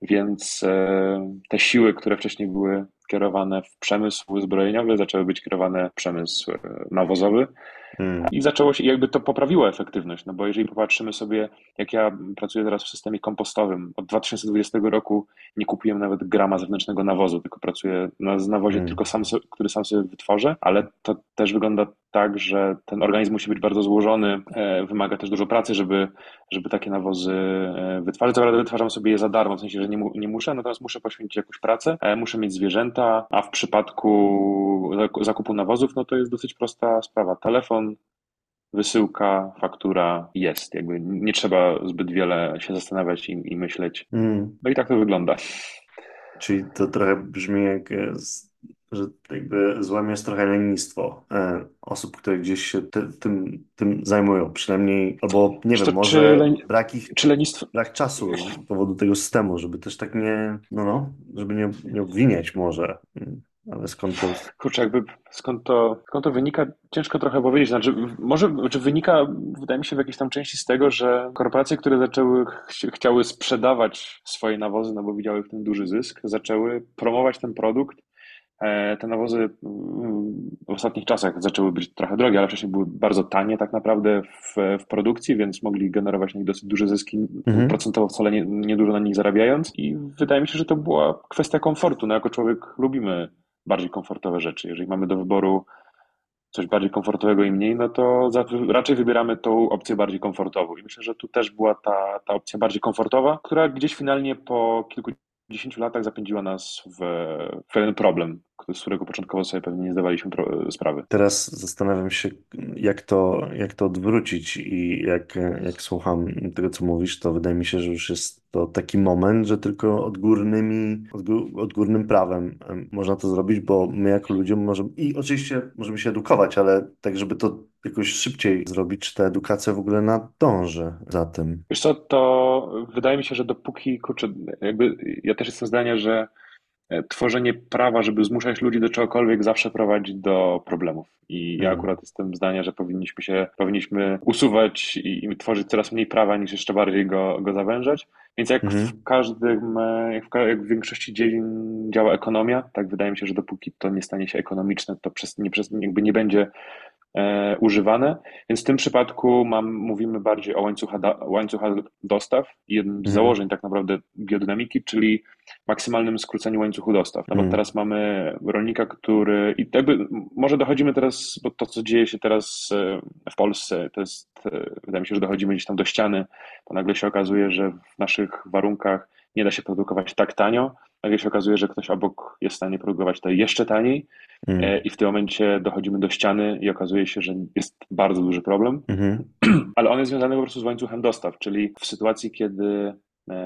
więc e, te siły, które wcześniej były kierowane w przemysł zbrojeniowy, zaczęły być kierowane w przemysł e, nawozowy. Hmm. I zaczęło się, jakby to poprawiło efektywność, no bo jeżeli popatrzymy sobie, jak ja pracuję teraz w systemie kompostowym, od 2020 roku nie kupiłem nawet grama zewnętrznego nawozu, tylko pracuję na nawozie hmm. tylko sam, który sam sobie wytworzę, ale to też wygląda tak, że ten organizm musi być bardzo złożony, e, wymaga też dużo pracy, żeby, żeby takie nawozy e, wytwarzać. Co prawda wytwarzam sobie je za darmo, w sensie, że nie, mu, nie muszę, natomiast muszę poświęcić jakąś pracę, e, muszę mieć zwierzęta, a w przypadku zakupu nawozów, no to jest dosyć prosta sprawa. Telefon, wysyłka, faktura jest. Jakby nie trzeba zbyt wiele się zastanawiać i, i myśleć. Mm. No i tak to wygląda. Czyli to trochę brzmi jak, że jakby złem jest trochę lenistwo e, osób, które gdzieś się ty, tym, tym zajmują, przynajmniej, albo nie Czy, wiem, to, czy, może len, brak ich, czy lenistwo, brak czasu z powodu tego systemu, żeby też tak nie, no no, żeby nie, nie obwiniać może, Mm, ale skąd to... kurczę, jakby skąd to, skąd to wynika, ciężko trochę powiedzieć. Znaczy, może czy wynika, wydaje mi się, w jakiejś tam części z tego, że korporacje, które zaczęły, ch chciały sprzedawać swoje nawozy, no bo widziały w tym duży zysk, zaczęły promować ten produkt te nawozy mm, w ostatnich czasach zaczęły być trochę drogie, ale wcześniej były bardzo tanie tak naprawdę w, w produkcji, więc mogli generować na nich dosyć duże zyski, Mhm. procentowo wcale nie, nie dużo na nich zarabiając. I wydaje mi się, że to była kwestia komfortu. No jako człowiek lubimy bardziej komfortowe rzeczy. Jeżeli mamy do wyboru coś bardziej komfortowego i mniej, no to za, raczej wybieramy tą opcję bardziej komfortową. I myślę, że tu też była ta, ta opcja bardziej komfortowa, która gdzieś finalnie po kilkudziesięciu latach zapędziła nas w, w pewien problem, z którego początkowo sobie pewnie nie zdawaliśmy pro, sprawy. Teraz zastanawiam się, jak to, jak to odwrócić i jak, jak słucham tego, co mówisz, to wydaje mi się, że już jest to taki moment, że tylko odgórnymi, odgó- odgórnym prawem em, można to zrobić, bo my jako ludzie możemy, i oczywiście możemy się edukować, ale tak, żeby to jakoś szybciej zrobić, czy ta edukacja w ogóle nadąży za tym. Wiesz co, to wydaje mi się, że dopóki, kurczę, jakby ja też jestem zdania, że e, tworzenie prawa, żeby zmuszać ludzi do czegokolwiek, zawsze prowadzi do problemów. I ja Mhm. akurat jestem zdania, że powinniśmy się, powinniśmy usuwać i, i tworzyć coraz mniej prawa, niż jeszcze bardziej go, go zawężać. Więc jak Mhm. w każdym, e, jak w, jak w większości dziedzin działa ekonomia, tak wydaje mi się, że dopóki to nie stanie się ekonomiczne, to przez, nie, przez, jakby nie będzie e, używane. Więc w tym przypadku mam, mówimy bardziej o łańcucha, da, łańcucha dostaw i jednym z Mhm. założeń tak naprawdę biodynamiki, czyli maksymalnym skróceniu łańcuchu dostaw. No bo Mhm. teraz mamy rolnika, który i jakby może dochodzimy teraz, bo to co dzieje się teraz e, w Polsce, to jest, e, wydaje mi się, że dochodzimy gdzieś tam do ściany, to nagle się okazuje, że w naszych warunkach nie da się produkować tak tanio, nagle się okazuje, że ktoś obok jest w stanie produkować to jeszcze taniej Mhm. E, I w tym momencie dochodzimy do ściany i okazuje się, że jest bardzo duży problem, Mhm. ale on jest związany po prostu z łańcuchem dostaw, czyli w sytuacji, kiedy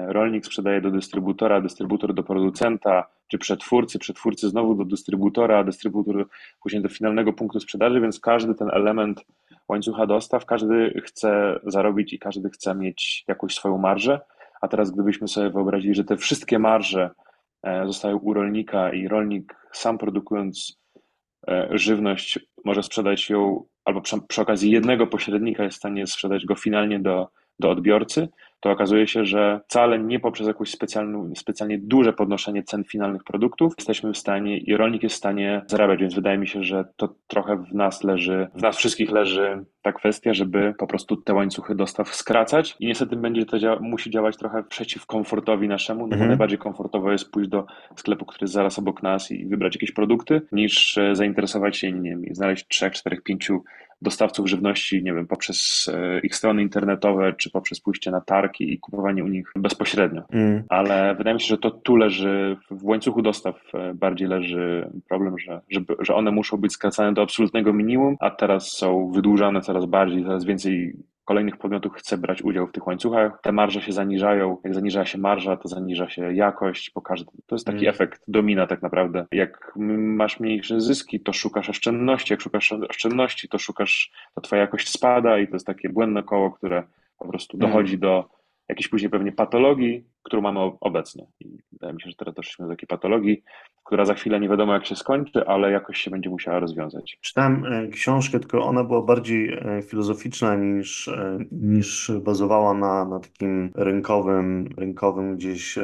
rolnik sprzedaje do dystrybutora, dystrybutor do producenta, czy przetwórcy, przetwórcy znowu do dystrybutora, dystrybutor później do finalnego punktu sprzedaży, więc każdy ten element łańcucha dostaw, każdy chce zarobić i każdy chce mieć jakąś swoją marżę. A teraz gdybyśmy sobie wyobrazili, że te wszystkie marże e, zostają u rolnika i rolnik sam produkując e, żywność może sprzedać ją, albo przy, przy okazji jednego pośrednika jest w stanie sprzedać go finalnie do, do odbiorcy, to okazuje się, że wcale nie poprzez jakieś specjalnie duże podnoszenie cen finalnych produktów jesteśmy w stanie i rolnik jest w stanie zarabiać, więc wydaje mi się, że to trochę w nas leży, w nas wszystkich leży ta kwestia, żeby po prostu te łańcuchy dostaw skracać i niestety będzie to dzia musi działać trochę przeciw komfortowi naszemu, no bo Mhm. najbardziej komfortowo jest pójść do sklepu, który jest zaraz obok nas i wybrać jakieś produkty, niż e, zainteresować się, nie wiem, i znaleźć trzech, czterech, pięciu dostawców żywności, nie wiem, poprzez e, ich strony internetowe, czy poprzez pójście na targi i kupowanie u nich bezpośrednio. Mhm. Ale wydaje mi się, że to tu leży, w łańcuchu dostaw e, bardziej leży problem, że, żeby, że one muszą być skracane do absolutnego minimum, a teraz są wydłużane coraz bardziej, coraz więcej kolejnych podmiotów chce brać udział w tych łańcuchach. Te marże się zaniżają. Jak zaniża się marża, to zaniża się jakość. Po. To jest taki Mm. efekt domina tak naprawdę. Jak masz mniejsze zyski, to szukasz oszczędności. Jak szukasz oszczędności, to szukasz, to twoja jakość spada i to jest takie błędne koło, które po prostu Mm. dochodzi do jakiejś później pewnie patologii, którą mamy obecnie. I wydaje mi się, że teraz doszliśmy do takiej patologii, która za chwilę nie wiadomo jak się skończy, ale jakoś się będzie musiała rozwiązać. Czytałem e, książkę, tylko ona była bardziej e, filozoficzna niż, e, niż bazowała na, na takim rynkowym, rynkowym gdzieś,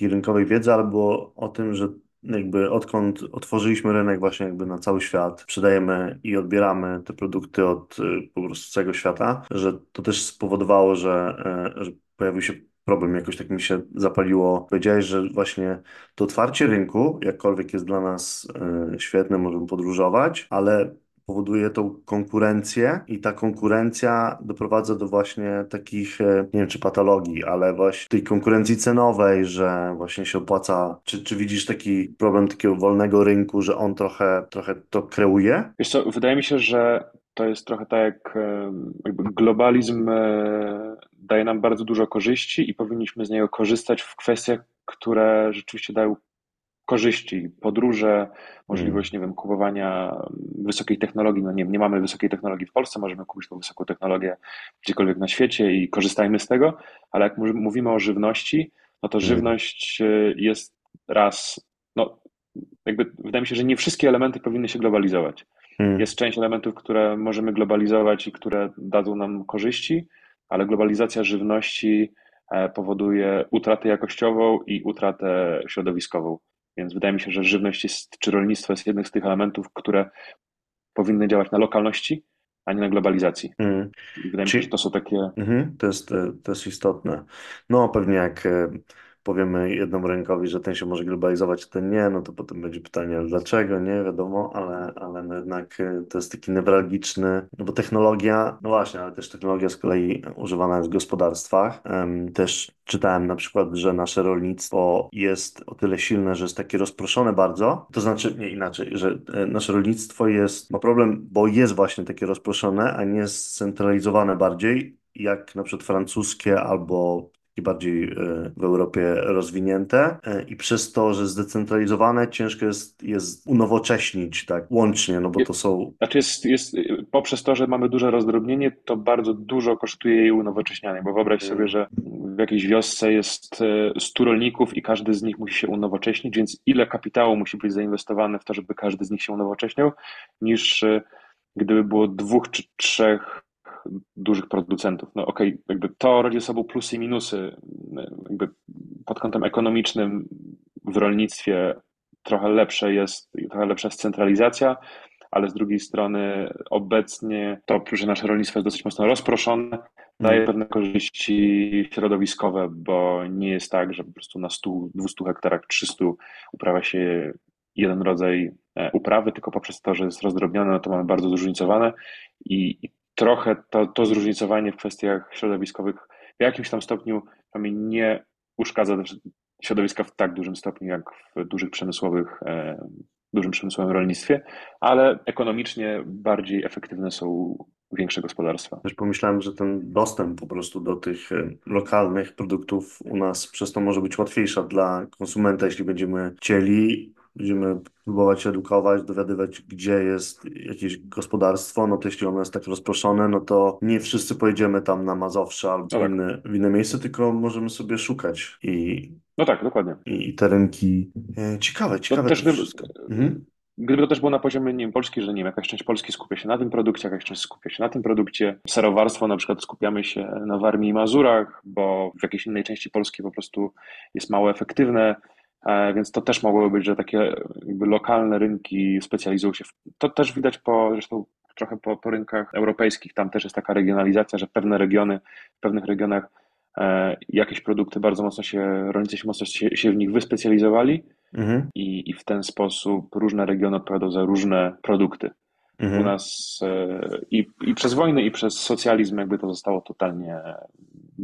rynkowej wiedzy, ale było o tym, że jakby odkąd otworzyliśmy rynek właśnie jakby na cały świat, sprzedajemy i odbieramy te produkty od po prostu całego świata, że to też spowodowało, że, że pojawił się problem, jakoś tak mi się zapaliło. Powiedziałeś, że właśnie to otwarcie rynku, jakkolwiek jest dla nas e, świetne, możemy podróżować, ale powoduje tą konkurencję i ta konkurencja doprowadza do właśnie takich, e, nie wiem czy patologii, ale właśnie tej konkurencji cenowej, że właśnie się opłaca. Czy, czy widzisz taki problem takiego wolnego rynku, że on trochę, trochę to kreuje? Wiesz co, wydaje mi się, że to jest trochę tak jak e, jakby globalizm daje nam bardzo dużo korzyści i powinniśmy z niego korzystać w kwestiach, które rzeczywiście dają korzyści, podróże, możliwość, nie wiem, kupowania wysokiej technologii. No nie, nie mamy wysokiej technologii w Polsce, możemy kupić tą wysoką technologię gdziekolwiek na świecie i korzystajmy z tego, ale jak mówimy o żywności, no to hmm. żywność y, jest raz, no jakby wydaje mi się, że nie wszystkie elementy powinny się globalizować. Hmm. Jest część elementów, które możemy globalizować i które dadzą nam korzyści, ale globalizacja żywności e, powoduje utratę jakościową i utratę środowiskową. Więc wydaje mi się, że żywność jest, czy rolnictwo jest jednym z tych elementów, które powinny działać na lokalności, a nie na globalizacji. Hmm. Wydaje mi się, że to są takie. Mhm, to, jest, e, to jest istotne. No, pewnie jak e, powiemy jednemu rynkowi, że ten się może globalizować, ten nie, no to potem będzie pytanie, dlaczego, nie wiadomo, ale, ale no jednak y, to jest taki newralgiczny, no bo technologia, no właśnie, ale też technologia z kolei używana jest w gospodarstwach. Też czytałem na przykład, że nasze rolnictwo jest o tyle silne, że jest takie rozproszone bardzo, to znaczy, nie inaczej, że e, nasze rolnictwo jest, ma problem, bo jest właśnie takie rozproszone, a nie scentralizowane bardziej, jak na przykład francuskie albo i bardziej e, w Europie rozwinięte. E, i przez to, że zdecentralizowane, ciężko jest, jest unowocześnić tak łącznie, no bo to są... Znaczy jest, jest, poprzez to, że mamy duże rozdrobnienie, to bardzo dużo kosztuje jej unowocześnianie, bo wyobraź sobie, że w jakiejś wiosce jest 100 e, rolników i każdy z nich musi się unowocześnić, więc ile kapitału musi być zainwestowane w to, żeby każdy z nich się unowocześniał, niż gdyby było dwóch czy trzech dużych producentów. No okej, okay, jakby to rodzi sobą plusy i minusy. Jakby pod kątem ekonomicznym w rolnictwie trochę lepsze jest, trochę lepsza jest centralizacja, ale z drugiej strony obecnie to, że nasze rolnictwo jest dosyć mocno rozproszone, daje mm. pewne korzyści środowiskowe, bo nie jest tak, że po prostu na 100, 200 hektarach, 300 uprawia się jeden rodzaj e, uprawy, tylko poprzez to, że jest rozdrobnione, no to mamy bardzo zróżnicowane i, i trochę to, to zróżnicowanie w kwestiach środowiskowych w jakimś tam stopniu nie uszkadza środowiska w tak dużym stopniu jak w dużych przemysłowych, e, dużym przemysłowym rolnictwie, ale ekonomicznie bardziej efektywne są większe gospodarstwa. Też pomyślałem, że ten dostęp po prostu do tych e, lokalnych produktów u nas przez to może być łatwiejsza dla konsumenta, jeśli będziemy chcieli Będziemy próbować edukować, dowiadywać, gdzie jest jakieś gospodarstwo. No to jeśli ono jest tak rozproszone, no to nie wszyscy pojedziemy tam na Mazowsze albo no tak. inne, w inne miejsce, tylko możemy sobie szukać i. No tak, dokładnie. I, te rynki. Ciekawe, ciekawe. To też to wszystko. Mhm. Gdyby to też było na poziomie nie wiem, Polski, że nie wiem, jakaś część Polski skupia się na tym produkcie, jakaś część skupia się na tym produkcie. Serowarstwo na przykład skupiamy się na Warmii i Mazurach, bo w jakiejś innej części Polski po prostu jest mało efektywne. E, więc to też mogłoby być, że takie lokalne rynki specjalizują się. W, to też widać po, zresztą trochę po, po rynkach europejskich. Tam też jest taka regionalizacja, że pewne regiony, w pewnych regionach e, jakieś produkty bardzo mocno się, rolnicy się mocno się, się w nich wyspecjalizowali mhm. i, i w ten sposób różne regiony odpowiadają za różne produkty. Mhm. U nas e, i, i przez wojnę, i przez socjalizm jakby to zostało totalnie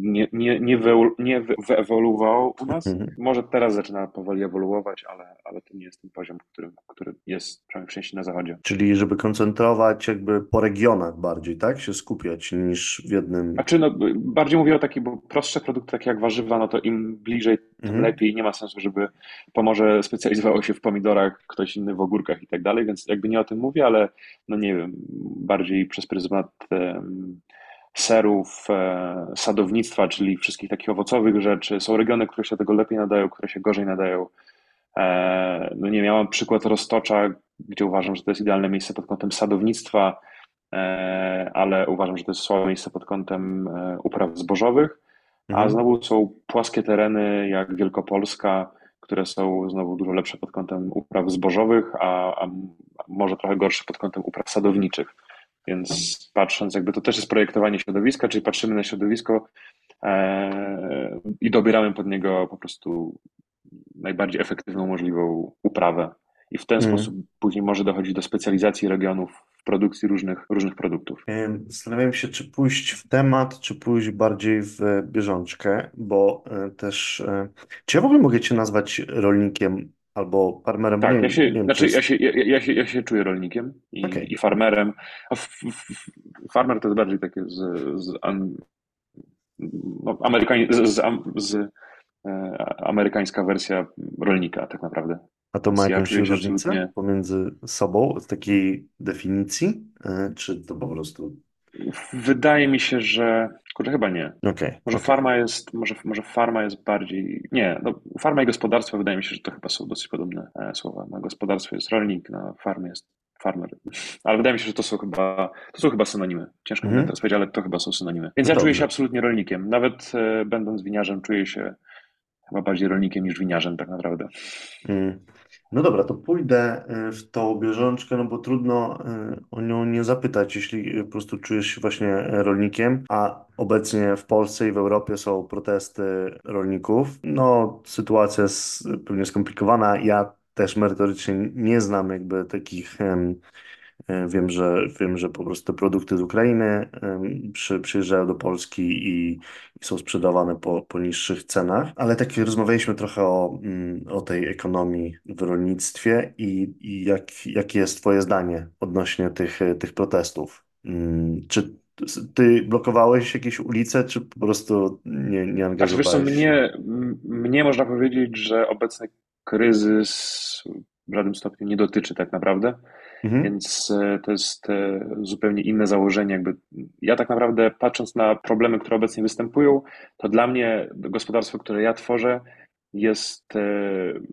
nie, nie, nie, wy, nie wyewoluował u nas. Mhm. Może teraz zaczyna powoli ewoluować, ale, ale to nie jest ten poziom, który, który jest przynajmniej w na zachodzie. Czyli żeby koncentrować jakby po regionach bardziej, tak? Się skupiać niż w jednym... Znaczy no, bardziej mówię o takich, bo prostsze produkty takie jak warzywa, no to im bliżej, tym mhm. lepiej. Nie ma sensu, żeby Pomorze specjalizowało się w pomidorach, ktoś inny w ogórkach i tak dalej, więc jakby nie o tym mówię, ale no nie wiem, bardziej przez pryzmat um, serów, e, sadownictwa, czyli wszystkich takich owocowych rzeczy. Są regiony, które się tego lepiej nadają, które się gorzej nadają. E, no nie miałem przykład Roztocza, gdzie uważam, że to jest idealne miejsce pod kątem sadownictwa, e, ale uważam, że to jest słabe miejsce pod kątem upraw zbożowych. A mhm. znowu są płaskie tereny jak Wielkopolska, które są znowu dużo lepsze pod kątem upraw zbożowych, a, a może trochę gorsze pod kątem upraw sadowniczych. Więc patrząc, jakby to też jest projektowanie środowiska, czyli patrzymy na środowisko e, i dobieramy pod niego po prostu najbardziej efektywną możliwą uprawę. I w ten mm. sposób później może dochodzić do specjalizacji regionów w produkcji różnych, różnych produktów. Zastanawiam się, czy pójść w temat, czy pójść bardziej w bieżączkę, bo e, też. E, czy ja w ogóle mogę Cię nazwać rolnikiem albo farmerem. Tak, nie, ja, się, nie znaczy, jest... ja, się, ja, ja, się, ja się czuję rolnikiem i, okay. i farmerem. farmer to jest bardziej takie z, z, no, z, z, z e, amerykańska wersja rolnika tak naprawdę. A to ma Więc ja jakąś się różnicę absolutnie pomiędzy sobą, takiej definicji, e, czy to po prostu... Wydaje mi się, że. Kurde, chyba nie. Okej, Może okej. farma jest, może, może farma jest bardziej. Nie, no, farma i gospodarstwo wydaje mi się, że to chyba są dosyć podobne e, słowa. Na gospodarstwo jest rolnik, na farmie jest farmer. Ale wydaje mi się, że to są chyba, to są chyba synonimy. Ciężko mi Mhm. teraz powiedzieć, ale to chyba są synonimy. Więc No ja czuję dobrze. się absolutnie rolnikiem. Nawet e, będąc winiarzem, czuję się chyba bardziej rolnikiem niż winiarzem, tak naprawdę. Mm. No dobra, to pójdę y, w tą bieżączkę, no bo trudno y, o nią nie zapytać, jeśli y, po prostu czujesz się właśnie rolnikiem, a obecnie w Polsce i w Europie są protesty rolników. No, sytuacja jest pewnie skomplikowana. Ja też merytorycznie nie znam jakby takich E, Wiem, że, wiem, że po prostu te produkty z Ukrainy przy, przyjeżdżają do Polski i, i są sprzedawane po, po niższych cenach, ale tak rozmawialiśmy trochę o, mm, o tej ekonomii w rolnictwie i, i jak, jakie jest Twoje zdanie odnośnie tych, e, tych protestów? Mm, Czy Ty blokowałeś jakieś ulice, czy po prostu nie, nie Znaczy, wiesz co, angażowałeś mnie, mnie można powiedzieć, że obecny kryzys w żadnym stopniu nie dotyczy tak naprawdę. Mhm. Więc e, to jest e, zupełnie inne założenie. Jakby ja tak naprawdę patrząc na problemy, które obecnie występują, to dla mnie gospodarstwo, które ja tworzę, jest e,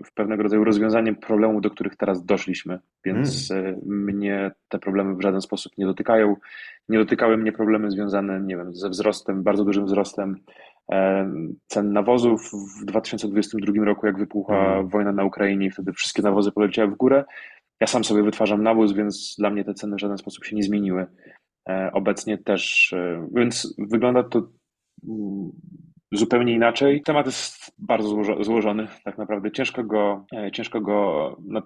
w pewnego rodzaju rozwiązaniem problemów, do których teraz doszliśmy. Więc e, mnie te problemy w żaden sposób nie dotykają. Nie dotykały mnie problemy związane, nie wiem, ze wzrostem, bardzo dużym wzrostem cen nawozów w 2022 roku, jak wybuchła Mm. wojna na Ukrainie wtedy wszystkie nawozy poleciały w górę. Ja sam sobie wytwarzam nawóz, więc dla mnie te ceny w żaden sposób się nie zmieniły. E, Obecnie też, e, więc wygląda to mm, zupełnie inaczej. Temat jest bardzo złożo- złożony, tak naprawdę. Ciężko go, e, ciężko go no,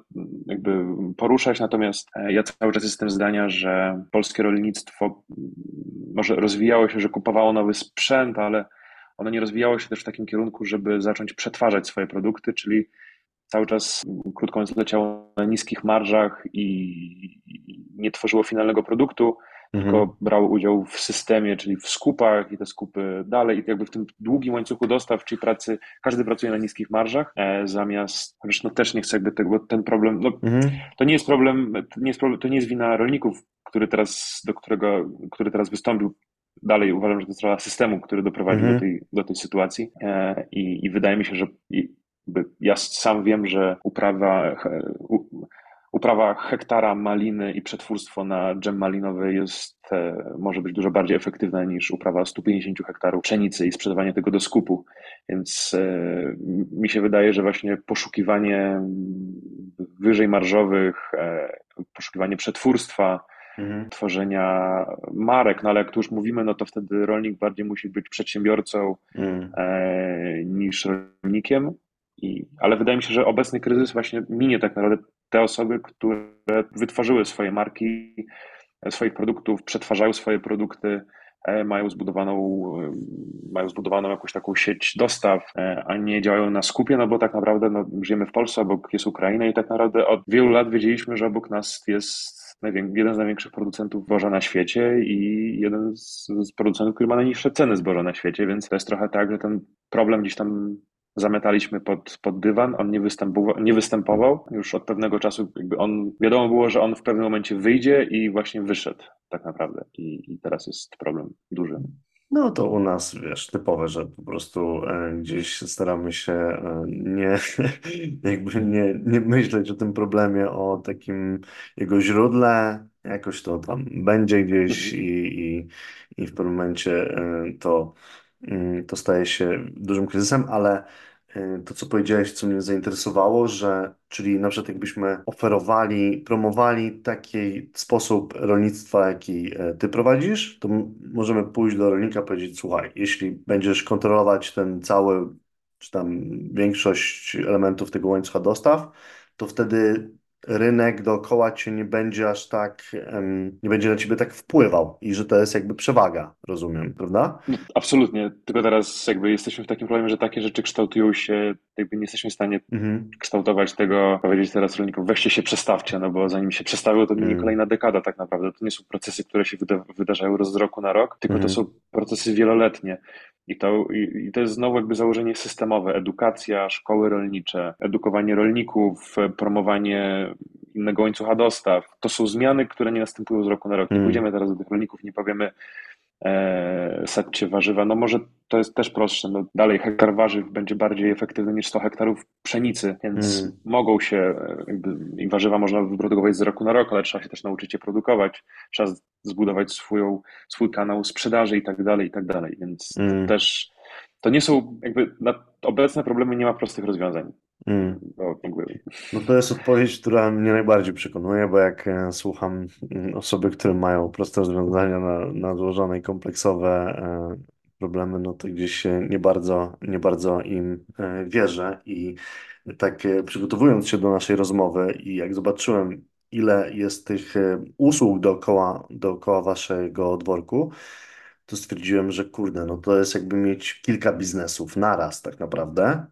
jakby poruszać, natomiast ja cały czas jestem zdania, że polskie rolnictwo mm, może rozwijało się, że kupowało nowy sprzęt, ale ono nie rozwijało się też w takim kierunku, żeby zacząć przetwarzać swoje produkty, czyli cały czas, krótko mówiąc, leciało na niskich marżach i nie tworzyło finalnego produktu, Mhm. tylko brało udział w systemie, czyli w skupach i te skupy dalej. I jakby w tym długim łańcuchu dostaw, czyli pracy, każdy pracuje na niskich marżach, e, zamiast, chociaż no też nie chcę jakby tego, ten problem, no Mhm. to nie jest problem, to nie jest, problem, to nie jest wina rolników, który teraz, do którego, który teraz wystąpił. Dalej uważam, że to jest rola systemu, który doprowadził Mhm. do, tej, do tej sytuacji e, i, i wydaje mi się, że i, ja sam wiem, że uprawa, uprawa hektara maliny i przetwórstwo na dżem malinowy jest, e, może być dużo bardziej efektywna niż uprawa 150 hektarów pszenicy i sprzedawanie tego do skupu. Więc e, mi się wydaje, że właśnie poszukiwanie wyżej marżowych, e, poszukiwanie przetwórstwa, Mhm. tworzenia marek, no ale jak tu już mówimy, no to wtedy rolnik bardziej musi być przedsiębiorcą Mm. e, niż rolnikiem. I, ale wydaje mi się, że obecny kryzys właśnie minie tak naprawdę te osoby, które wytworzyły swoje marki, e, swoich produktów, przetwarzają swoje produkty, e, mają zbudowaną, e, mają zbudowaną jakąś taką sieć dostaw, a nie działają na skupie, no bo tak naprawdę no, żyjemy w Polsce, obok jest Ukraina i tak naprawdę od wielu lat wiedzieliśmy, że obok nas jest jeden z największych producentów zboża na świecie i jeden z producentów, który ma najniższe ceny zboża na świecie, więc to jest trochę tak, że ten problem gdzieś tam zametaliśmy pod, pod dywan, on nie występował, nie występował. Już od pewnego czasu jakby on, wiadomo było, że on w pewnym momencie wyjdzie i właśnie wyszedł tak naprawdę i, i teraz jest problem duży. No to u nas, wiesz, typowe, że po prostu e, gdzieś staramy się e, nie, jakby nie, nie myśleć o tym problemie, o takim jego źródle, jakoś to tam będzie gdzieś Mhm. i, i, i w pewnym momencie e, to, mm, to staje się dużym kryzysem, ale to, co powiedziałeś, co mnie zainteresowało, że czyli na przykład jakbyśmy oferowali, promowali taki sposób rolnictwa, jaki e, ty prowadzisz, to możemy pójść do rolnika i powiedzieć, słuchaj, jeśli będziesz kontrolować ten cały, czy tam większość elementów tego łańcucha dostaw, to wtedy rynek dookoła cię nie będzie aż tak, nie będzie na ciebie tak wpływał i że to jest jakby przewaga, rozumiem, prawda? Absolutnie, tylko teraz jakby jesteśmy w takim problemie, że takie rzeczy kształtują się, jakby nie jesteśmy w stanie Mhm. kształtować tego, powiedzieć teraz rolnikom, weźcie się przestawcie, no bo zanim się przestawią, to minie Mm. kolejna dekada tak naprawdę. To nie są procesy, które się wyda wydarzają z roku na rok, tylko to Mhm. są procesy wieloletnie. I to, I to jest znowu jakby założenie systemowe. Edukacja, szkoły rolnicze, edukowanie rolników, promowanie innego łańcucha dostaw. To są zmiany, które nie następują z roku na rok. Nie hmm. pójdziemy teraz do tych rolników, nie powiemy e, sadźcie warzywa. No może to jest też prostsze. No dalej hektar warzyw będzie bardziej efektywny niż 100 hektarów pszenicy, więc hmm. mogą się, e, jakby, i warzywa można wyprodukować z roku na rok, ale trzeba się też nauczyć je produkować. Trzeba zbudować swoją, swój kanał sprzedaży i tak dalej, i tak dalej. Więc hmm. też to nie są, jakby na obecne problemy nie ma prostych rozwiązań. Mm. No, no to jest odpowiedź, która mnie najbardziej przekonuje, bo jak e, słucham mm, osoby, które mają proste rozwiązania na, na złożone i kompleksowe e, problemy, no to gdzieś się nie bardzo, nie bardzo im e, wierzę i tak przygotowując się do naszej rozmowy i jak zobaczyłem, ile jest tych usług dookoła, dookoła waszego dworku, to stwierdziłem, że kurde, no to jest jakby mieć kilka biznesów naraz tak naprawdę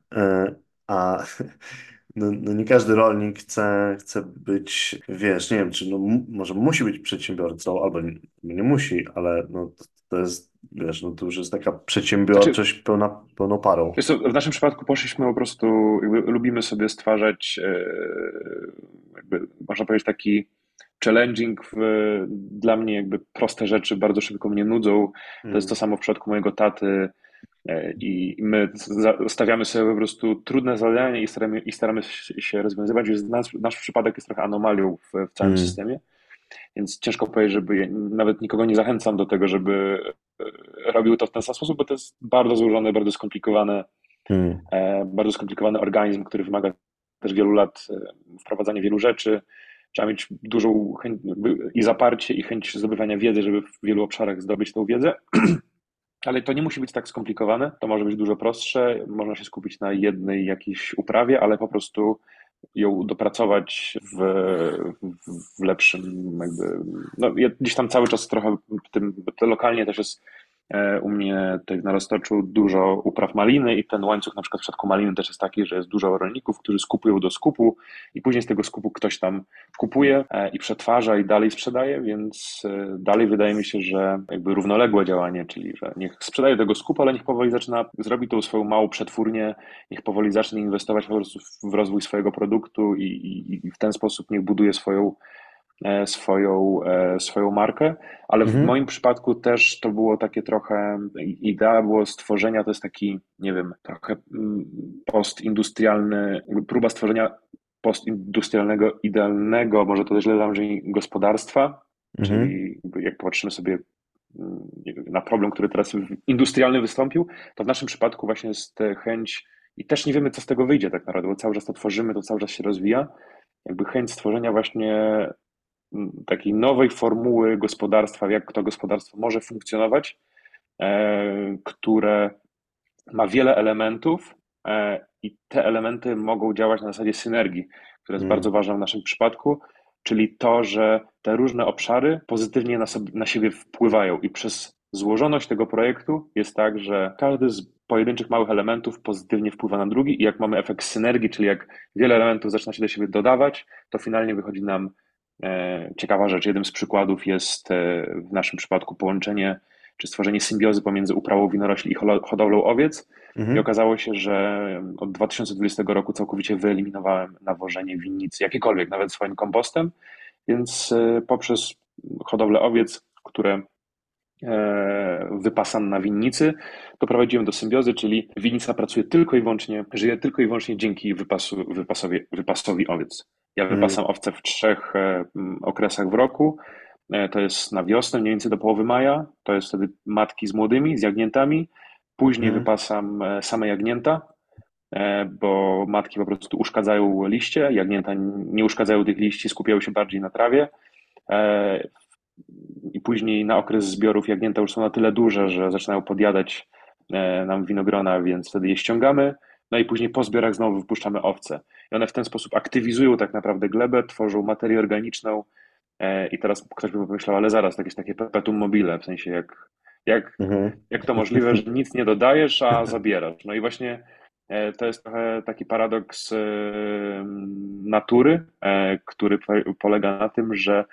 a no, no, nie każdy rolnik chce, chce być, wiesz, nie wiem, czy no, może musi być przedsiębiorcą, albo nie, nie musi, ale no, to jest, wiesz, no to już jest taka przedsiębiorczość znaczy, pełna, pełną parą. Co, w naszym przypadku poszliśmy po prostu, lubimy sobie stwarzać, e, jakby, można powiedzieć, taki challenging w, dla mnie jakby proste rzeczy bardzo szybko mnie nudzą. To jest to mm. samo w przypadku mojego taty. E, I my stawiamy sobie po prostu trudne zadania i staramy, i staramy się rozwiązywać, więc nasz, nasz przypadek jest trochę anomalią w, w całym mm. systemie. Więc ciężko powiedzieć, żeby nawet nikogo nie zachęcam do tego, żeby e, robił to w ten sam sposób, bo to jest bardzo złożone, bardzo skomplikowane, mm. bardzo skomplikowany organizm, który wymaga też wielu lat wprowadzania wielu rzeczy. Trzeba mieć dużą chęć i zaparcie, i chęć zdobywania wiedzy, żeby w wielu obszarach zdobyć tą wiedzę. Ale to nie musi być tak skomplikowane, to może być dużo prostsze, można się skupić na jednej jakiejś uprawie, ale po prostu ją dopracować w, w, lepszym jakby, no gdzieś tam cały czas trochę tym, lokalnie też jest u mnie tutaj na Roztoczu dużo upraw maliny i ten łańcuch na przykład w przypadku maliny też jest taki, że jest dużo rolników, którzy skupują do skupu i później z tego skupu ktoś tam kupuje e, i przetwarza i dalej sprzedaje, więc e, dalej wydaje mi się, że jakby równoległe działanie, czyli że niech sprzedaje tego skupu, ale niech powoli zaczyna, zrobi tą swoją małą przetwórnię, niech powoli zacznie inwestować po prostu w rozwój swojego produktu i, i, i w ten sposób niech buduje swoją E, swoją, e, swoją markę, ale mhm. w moim przypadku też to było takie trochę, idea było stworzenia, to jest taki, nie wiem, trochę mm, postindustrialny, próba stworzenia postindustrialnego, idealnego, może to źle zamierzenie gospodarstwa, mhm. czyli jak popatrzymy sobie mm, na problem, który teraz industrialny wystąpił, to w naszym przypadku właśnie jest chęć i też nie wiemy, co z tego wyjdzie tak naprawdę, bo cały czas to tworzymy, to cały czas się rozwija, jakby chęć stworzenia właśnie takiej nowej formuły gospodarstwa, jak to gospodarstwo może funkcjonować, e, które ma wiele elementów e, i te elementy mogą działać na zasadzie synergii, która jest hmm. bardzo ważna w naszym przypadku, czyli to, że te różne obszary pozytywnie na, sobie, na siebie wpływają i przez złożoność tego projektu jest tak, że każdy z pojedynczych małych elementów pozytywnie wpływa na drugi i jak mamy efekt synergii, czyli jak wiele elementów zaczyna się do siebie dodawać, to finalnie wychodzi nam ciekawa rzecz, jednym z przykładów jest e, w naszym przypadku połączenie czy stworzenie symbiozy pomiędzy uprawą winorośli i hodowlą owiec. Mhm. I okazało się, że od 2020 roku całkowicie wyeliminowałem nawożenie winnicy, jakiekolwiek, nawet swoim kompostem, więc e, poprzez hodowlę owiec, które wypasam na winnicy, doprowadziłem do symbiozy, czyli winnica pracuje tylko i wyłącznie, żyje tylko i wyłącznie dzięki wypasu, wypasowi, wypasowi owiec. Ja mhm. wypasam owce w trzech e, okresach w roku. E, to jest na wiosnę, mniej więcej do połowy maja. To jest wtedy matki z młodymi, z jagniętami. Później hmm. wypasam e, same jagnięta, bo matki po prostu uszkadzają liście, jagnięta nie uszkadzają tych liści, skupiają się bardziej na trawie. I później na okres zbiorów jagnięta już są na tyle duże, że zaczynają podjadać nam winogrona, więc wtedy je ściągamy. No i później po zbiorach znowu wypuszczamy owce. I one w ten sposób aktywizują tak naprawdę glebę, tworzą materię organiczną. E, I teraz ktoś by pomyślał, ale zaraz, jakieś takie perpetuum mobile, w sensie jak, jak, mhm. jak to możliwe, że nic nie dodajesz, a zabierasz. No i właśnie e, to jest trochę taki paradoks e, natury, który polega na tym, że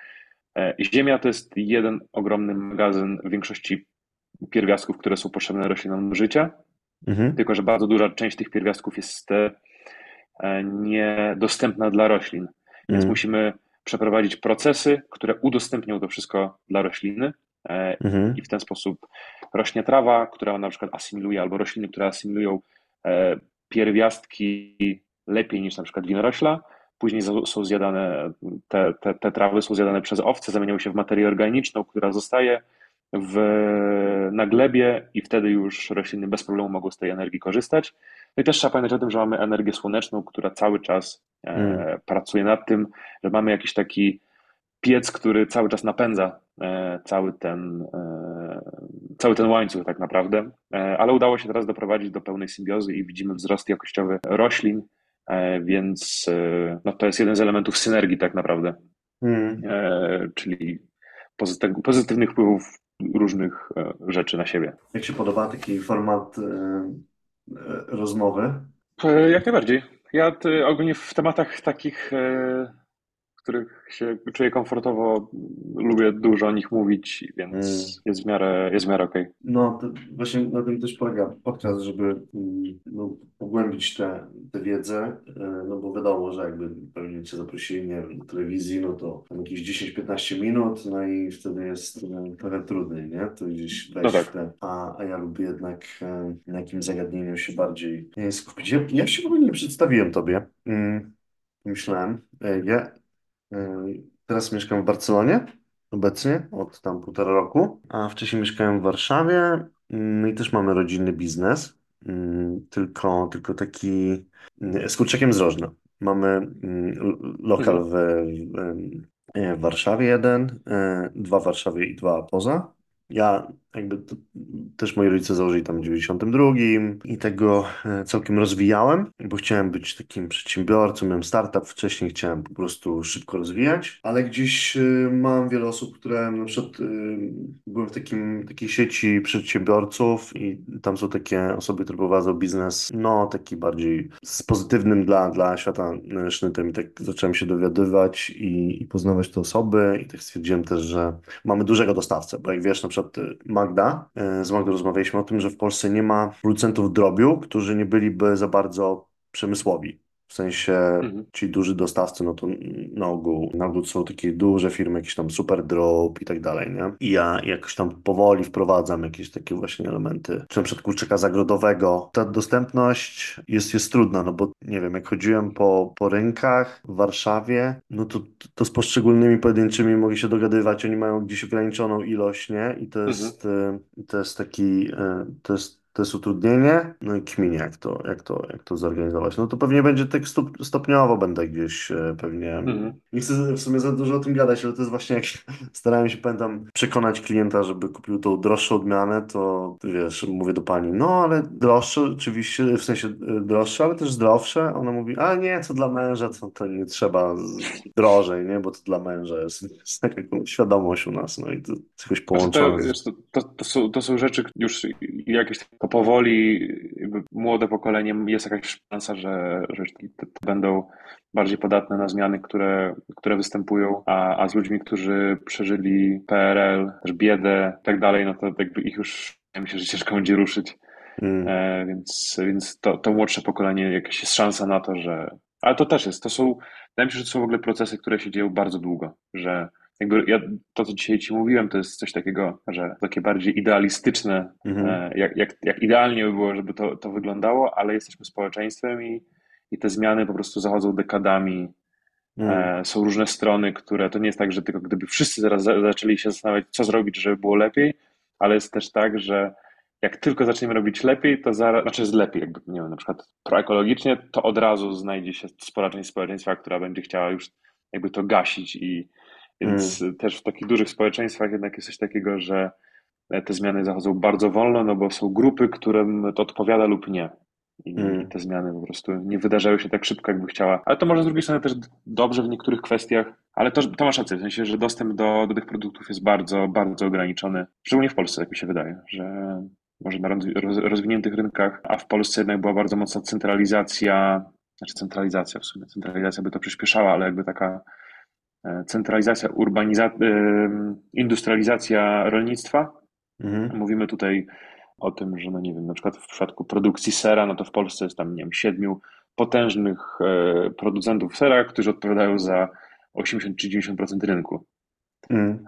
Ziemia to jest jeden ogromny magazyn większości pierwiastków, które są potrzebne roślinom do życia, Mhm. tylko że bardzo duża część tych pierwiastków jest niedostępna dla roślin. Więc Mhm. musimy przeprowadzić procesy, które udostępnią to wszystko dla rośliny Mhm. i w ten sposób rośnie trawa, która na przykład asymiluje, albo rośliny, które asymilują pierwiastki lepiej niż na przykład winorośla, później są zjadane, te, te, te trawy są zjadane przez owce, zamieniają się w materię organiczną, która zostaje w, na glebie i wtedy już rośliny bez problemu mogą z tej energii korzystać. No i też trzeba pamiętać o tym, że mamy energię słoneczną, która cały czas e, Mm. pracuje nad tym, że mamy jakiś taki piec, który cały czas napędza e, cały ten, e, cały ten łańcuch tak naprawdę, ale udało się teraz doprowadzić do pełnej symbiozy i widzimy wzrost jakościowy roślin, więc no, to jest jeden z elementów synergii tak naprawdę, e, czyli pozytyw- pozytywnych wpływów różnych e, rzeczy na siebie. Jak się podoba taki format e, e, rozmowy? Jak najbardziej. Ja ogólnie w tematach takich, których się czuję komfortowo, lubię dużo o nich mówić, więc Mm. jest w miarę, jest w miarę okej. No, to właśnie na tym też polega podcast, żeby mm, no, pogłębić tę tę wiedzę, e, no bo wiadomo, że jakby pewnie cię zaprosili, nie wiem, do telewizji, no to tam jakieś 10-15 minut, no i wtedy jest e, trochę trudniej, nie? To gdzieś wejść No tak. te, a, a ja lubię jednak e, na jakim zagadnieniu się bardziej skupić. Ja, ja się w ogóle nie przedstawiłem tobie. Mm, Myślałem, ja teraz mieszkam w Barcelonie obecnie od tam półtora roku, a wcześniej mieszkałem w Warszawie mm, i też mamy rodzinny biznes, mm, tylko, tylko taki mm, z kurczakiem z Rożna. Mamy mm, lokal Mhm. w, w, e, w Warszawie jeden, e, dwa w Warszawie i dwa poza. Ja jakby to, też moi rodzice założyli tam w 92 i tego e, całkiem rozwijałem, bo chciałem być takim przedsiębiorcą, miałem startup wcześniej, chciałem po prostu szybko rozwijać, ale gdzieś e, mam wiele osób, które na przykład e, byłem w takim, takiej sieci przedsiębiorców i tam są takie osoby, które prowadzą biznes, no taki bardziej z pozytywnym dla, dla świata sznytem i tak zacząłem się dowiadywać i, i poznawać te osoby i tak stwierdziłem też, że mamy dużego dostawcę, bo jak wiesz, na przykład y, Magda, y, z Magdą rozmawialiśmy o tym, że w Polsce nie ma producentów drobiu, którzy nie byliby za bardzo przemysłowi. W sensie Mhm. ci duży dostawcy, no to na ogół, na ogół są takie duże firmy, jakieś tam Super Drop i tak dalej, nie? I ja jakoś tam powoli wprowadzam jakieś takie właśnie elementy, czy na przykład kurczaka zagrodowego. Ta dostępność jest, jest trudna, no bo nie wiem, jak chodziłem po, po rynkach w Warszawie, no to, to z poszczególnymi pojedynczymi mogę się dogadywać, oni mają gdzieś ograniczoną ilość, nie? I to Mhm. jest, y, to jest taki, y, to jest to jest utrudnienie, no i kminie, jak to, jak to, jak to zorganizować. No to pewnie będzie tak stopniowo będę gdzieś e, pewnie. Mhm. Nie chcę w sumie za dużo o tym gadać, ale to jest właśnie jak starałem się, pamiętam, przekonać klienta, żeby kupił tą droższą odmianę, to wiesz, mówię do pani, no ale droższe oczywiście, w sensie e, droższe, ale też zdrowsze. Ona mówi, a nie, co dla męża, to, to nie trzeba drożej, nie, bo to dla męża jest, jest taka świadomość u nas, no i to Znaczy połączone. to, z- wiesz, to, to, to, są, to są rzeczy już jakieś tylko powoli, młode pokolenie jest jakaś szansa, że, że te, te będą bardziej podatne na zmiany, które, które występują, a, a z ludźmi, którzy przeżyli PRL, też biedę i tak dalej, no to jakby ich już się, że ciężko będzie ruszyć. Mm, E, więc więc to, to młodsze pokolenie, jakaś jest szansa na to, że. Ale to też jest, to są, wydaje mi się, że to są w ogóle procesy, które się dzieją bardzo długo, że jakby ja, to, co dzisiaj Ci mówiłem, to jest coś takiego, że takie bardziej idealistyczne, mhm, e, jak, jak, jak idealnie by było, żeby to, to wyglądało, ale jesteśmy społeczeństwem i, i te zmiany po prostu zachodzą dekadami. E, są różne strony, które to nie jest tak, że tylko gdyby wszyscy zaraz za, zaczęli się zastanawiać, co zrobić, żeby było lepiej, ale jest też tak, że jak tylko zaczniemy robić lepiej, to zaraz, znaczy jest lepiej, jakby, nie wiem, na przykład proekologicznie, to od razu znajdzie się spora część społeczeństwa, która będzie chciała już jakby to gasić i więc też w takich dużych społeczeństwach jednak jest coś takiego, że te zmiany zachodzą bardzo wolno, no bo są grupy, którym to odpowiada lub nie. I Mm. te zmiany po prostu nie wydarzają się tak szybko, jakby chciała. Ale to może z drugiej strony też dobrze w niektórych kwestiach, ale to, to masz rację, w sensie, że dostęp do, do tych produktów jest bardzo, bardzo ograniczony. Szczególnie w Polsce, jak mi się wydaje, że może na roz- roz- rozwiniętych rynkach, a w Polsce jednak była bardzo mocna centralizacja, znaczy centralizacja w sumie, centralizacja by to przyspieszała, ale jakby taka centralizacja, urbanizacja, industrializacja rolnictwa, Mhm. Mówimy tutaj o tym, że no nie wiem, na przykład w przypadku produkcji sera, no to w Polsce jest tam, nie wiem, siedmiu potężnych e, producentów sera, którzy odpowiadają za 80 czy 90% rynku. Mhm.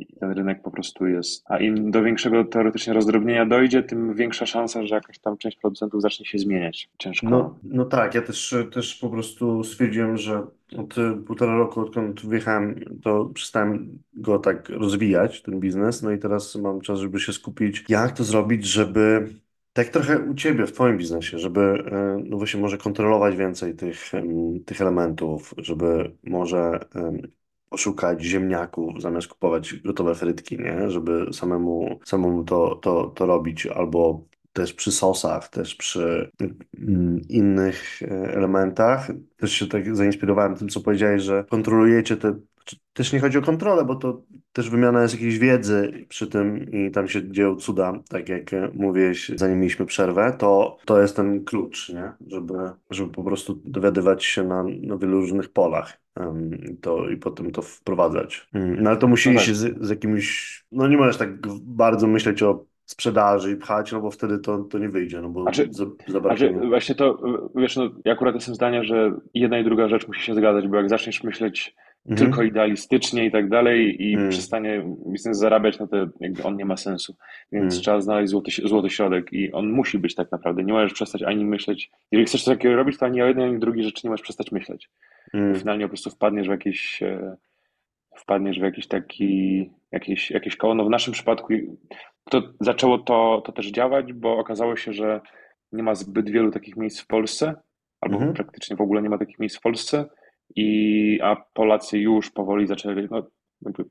I ten rynek po prostu jest. A im do większego teoretycznie rozdrobnienia dojdzie, tym większa szansa, że jakaś tam część producentów zacznie się zmieniać. Ciężko. No, no tak, ja też, też po prostu stwierdziłem, że od półtora roku, odkąd wyjechałem, to przestałem go tak rozwijać, ten biznes. No i teraz mam czas, żeby się skupić, jak to zrobić, żeby tak trochę u Ciebie w Twoim biznesie, żeby e, no właśnie może kontrolować więcej tych, tych elementów, żeby może em, poszukać ziemniaków zamiast kupować gotowe frytki, nie? Żeby samemu, samemu to, to, to robić albo też przy sosach, też przy mm, innych e, elementach. Też się tak zainspirowałem tym, co powiedziałeś, że kontrolujecie te. Też nie chodzi o kontrolę, bo to też wymiana jest jakiejś wiedzy przy tym i tam się dzieją cuda, tak jak mówiłeś, zanim mieliśmy przerwę, to to jest ten klucz, nie? Żeby, żeby po prostu dowiadywać się na, na wielu różnych polach. to i potem to wprowadzać. Mm, No ale to musi No iść tak. z, z jakimś. No nie możesz tak bardzo myśleć o sprzedaży i pchać, no bo wtedy to, to nie wyjdzie, no bo A czy, za, a zabraknie. czy właśnie to, wiesz, no, ja akurat jestem zdania, że jedna i druga rzecz musi się zgadzać, bo jak zaczniesz myśleć tylko Mhm. idealistycznie i tak dalej i Mm, przestanie biznes zarabiać, no to jakby on nie ma sensu. Więc mm, trzeba znaleźć złoty, złoty środek i on musi być tak naprawdę. Nie możesz przestać ani myśleć, jeżeli chcesz coś takiego robić, to ani o jednej, ani drugiej rzeczy nie możesz przestać myśleć. Mm, finalnie po prostu wpadniesz w jakieś, e, wpadniesz w jakiś taki, jakieś, jakieś koło. No w naszym przypadku to zaczęło to, to też działać, bo okazało się, że nie ma zbyt wielu takich miejsc w Polsce, albo mhm, praktycznie w ogóle nie ma takich miejsc w Polsce, i, a Polacy już powoli zaczęli, no, jakby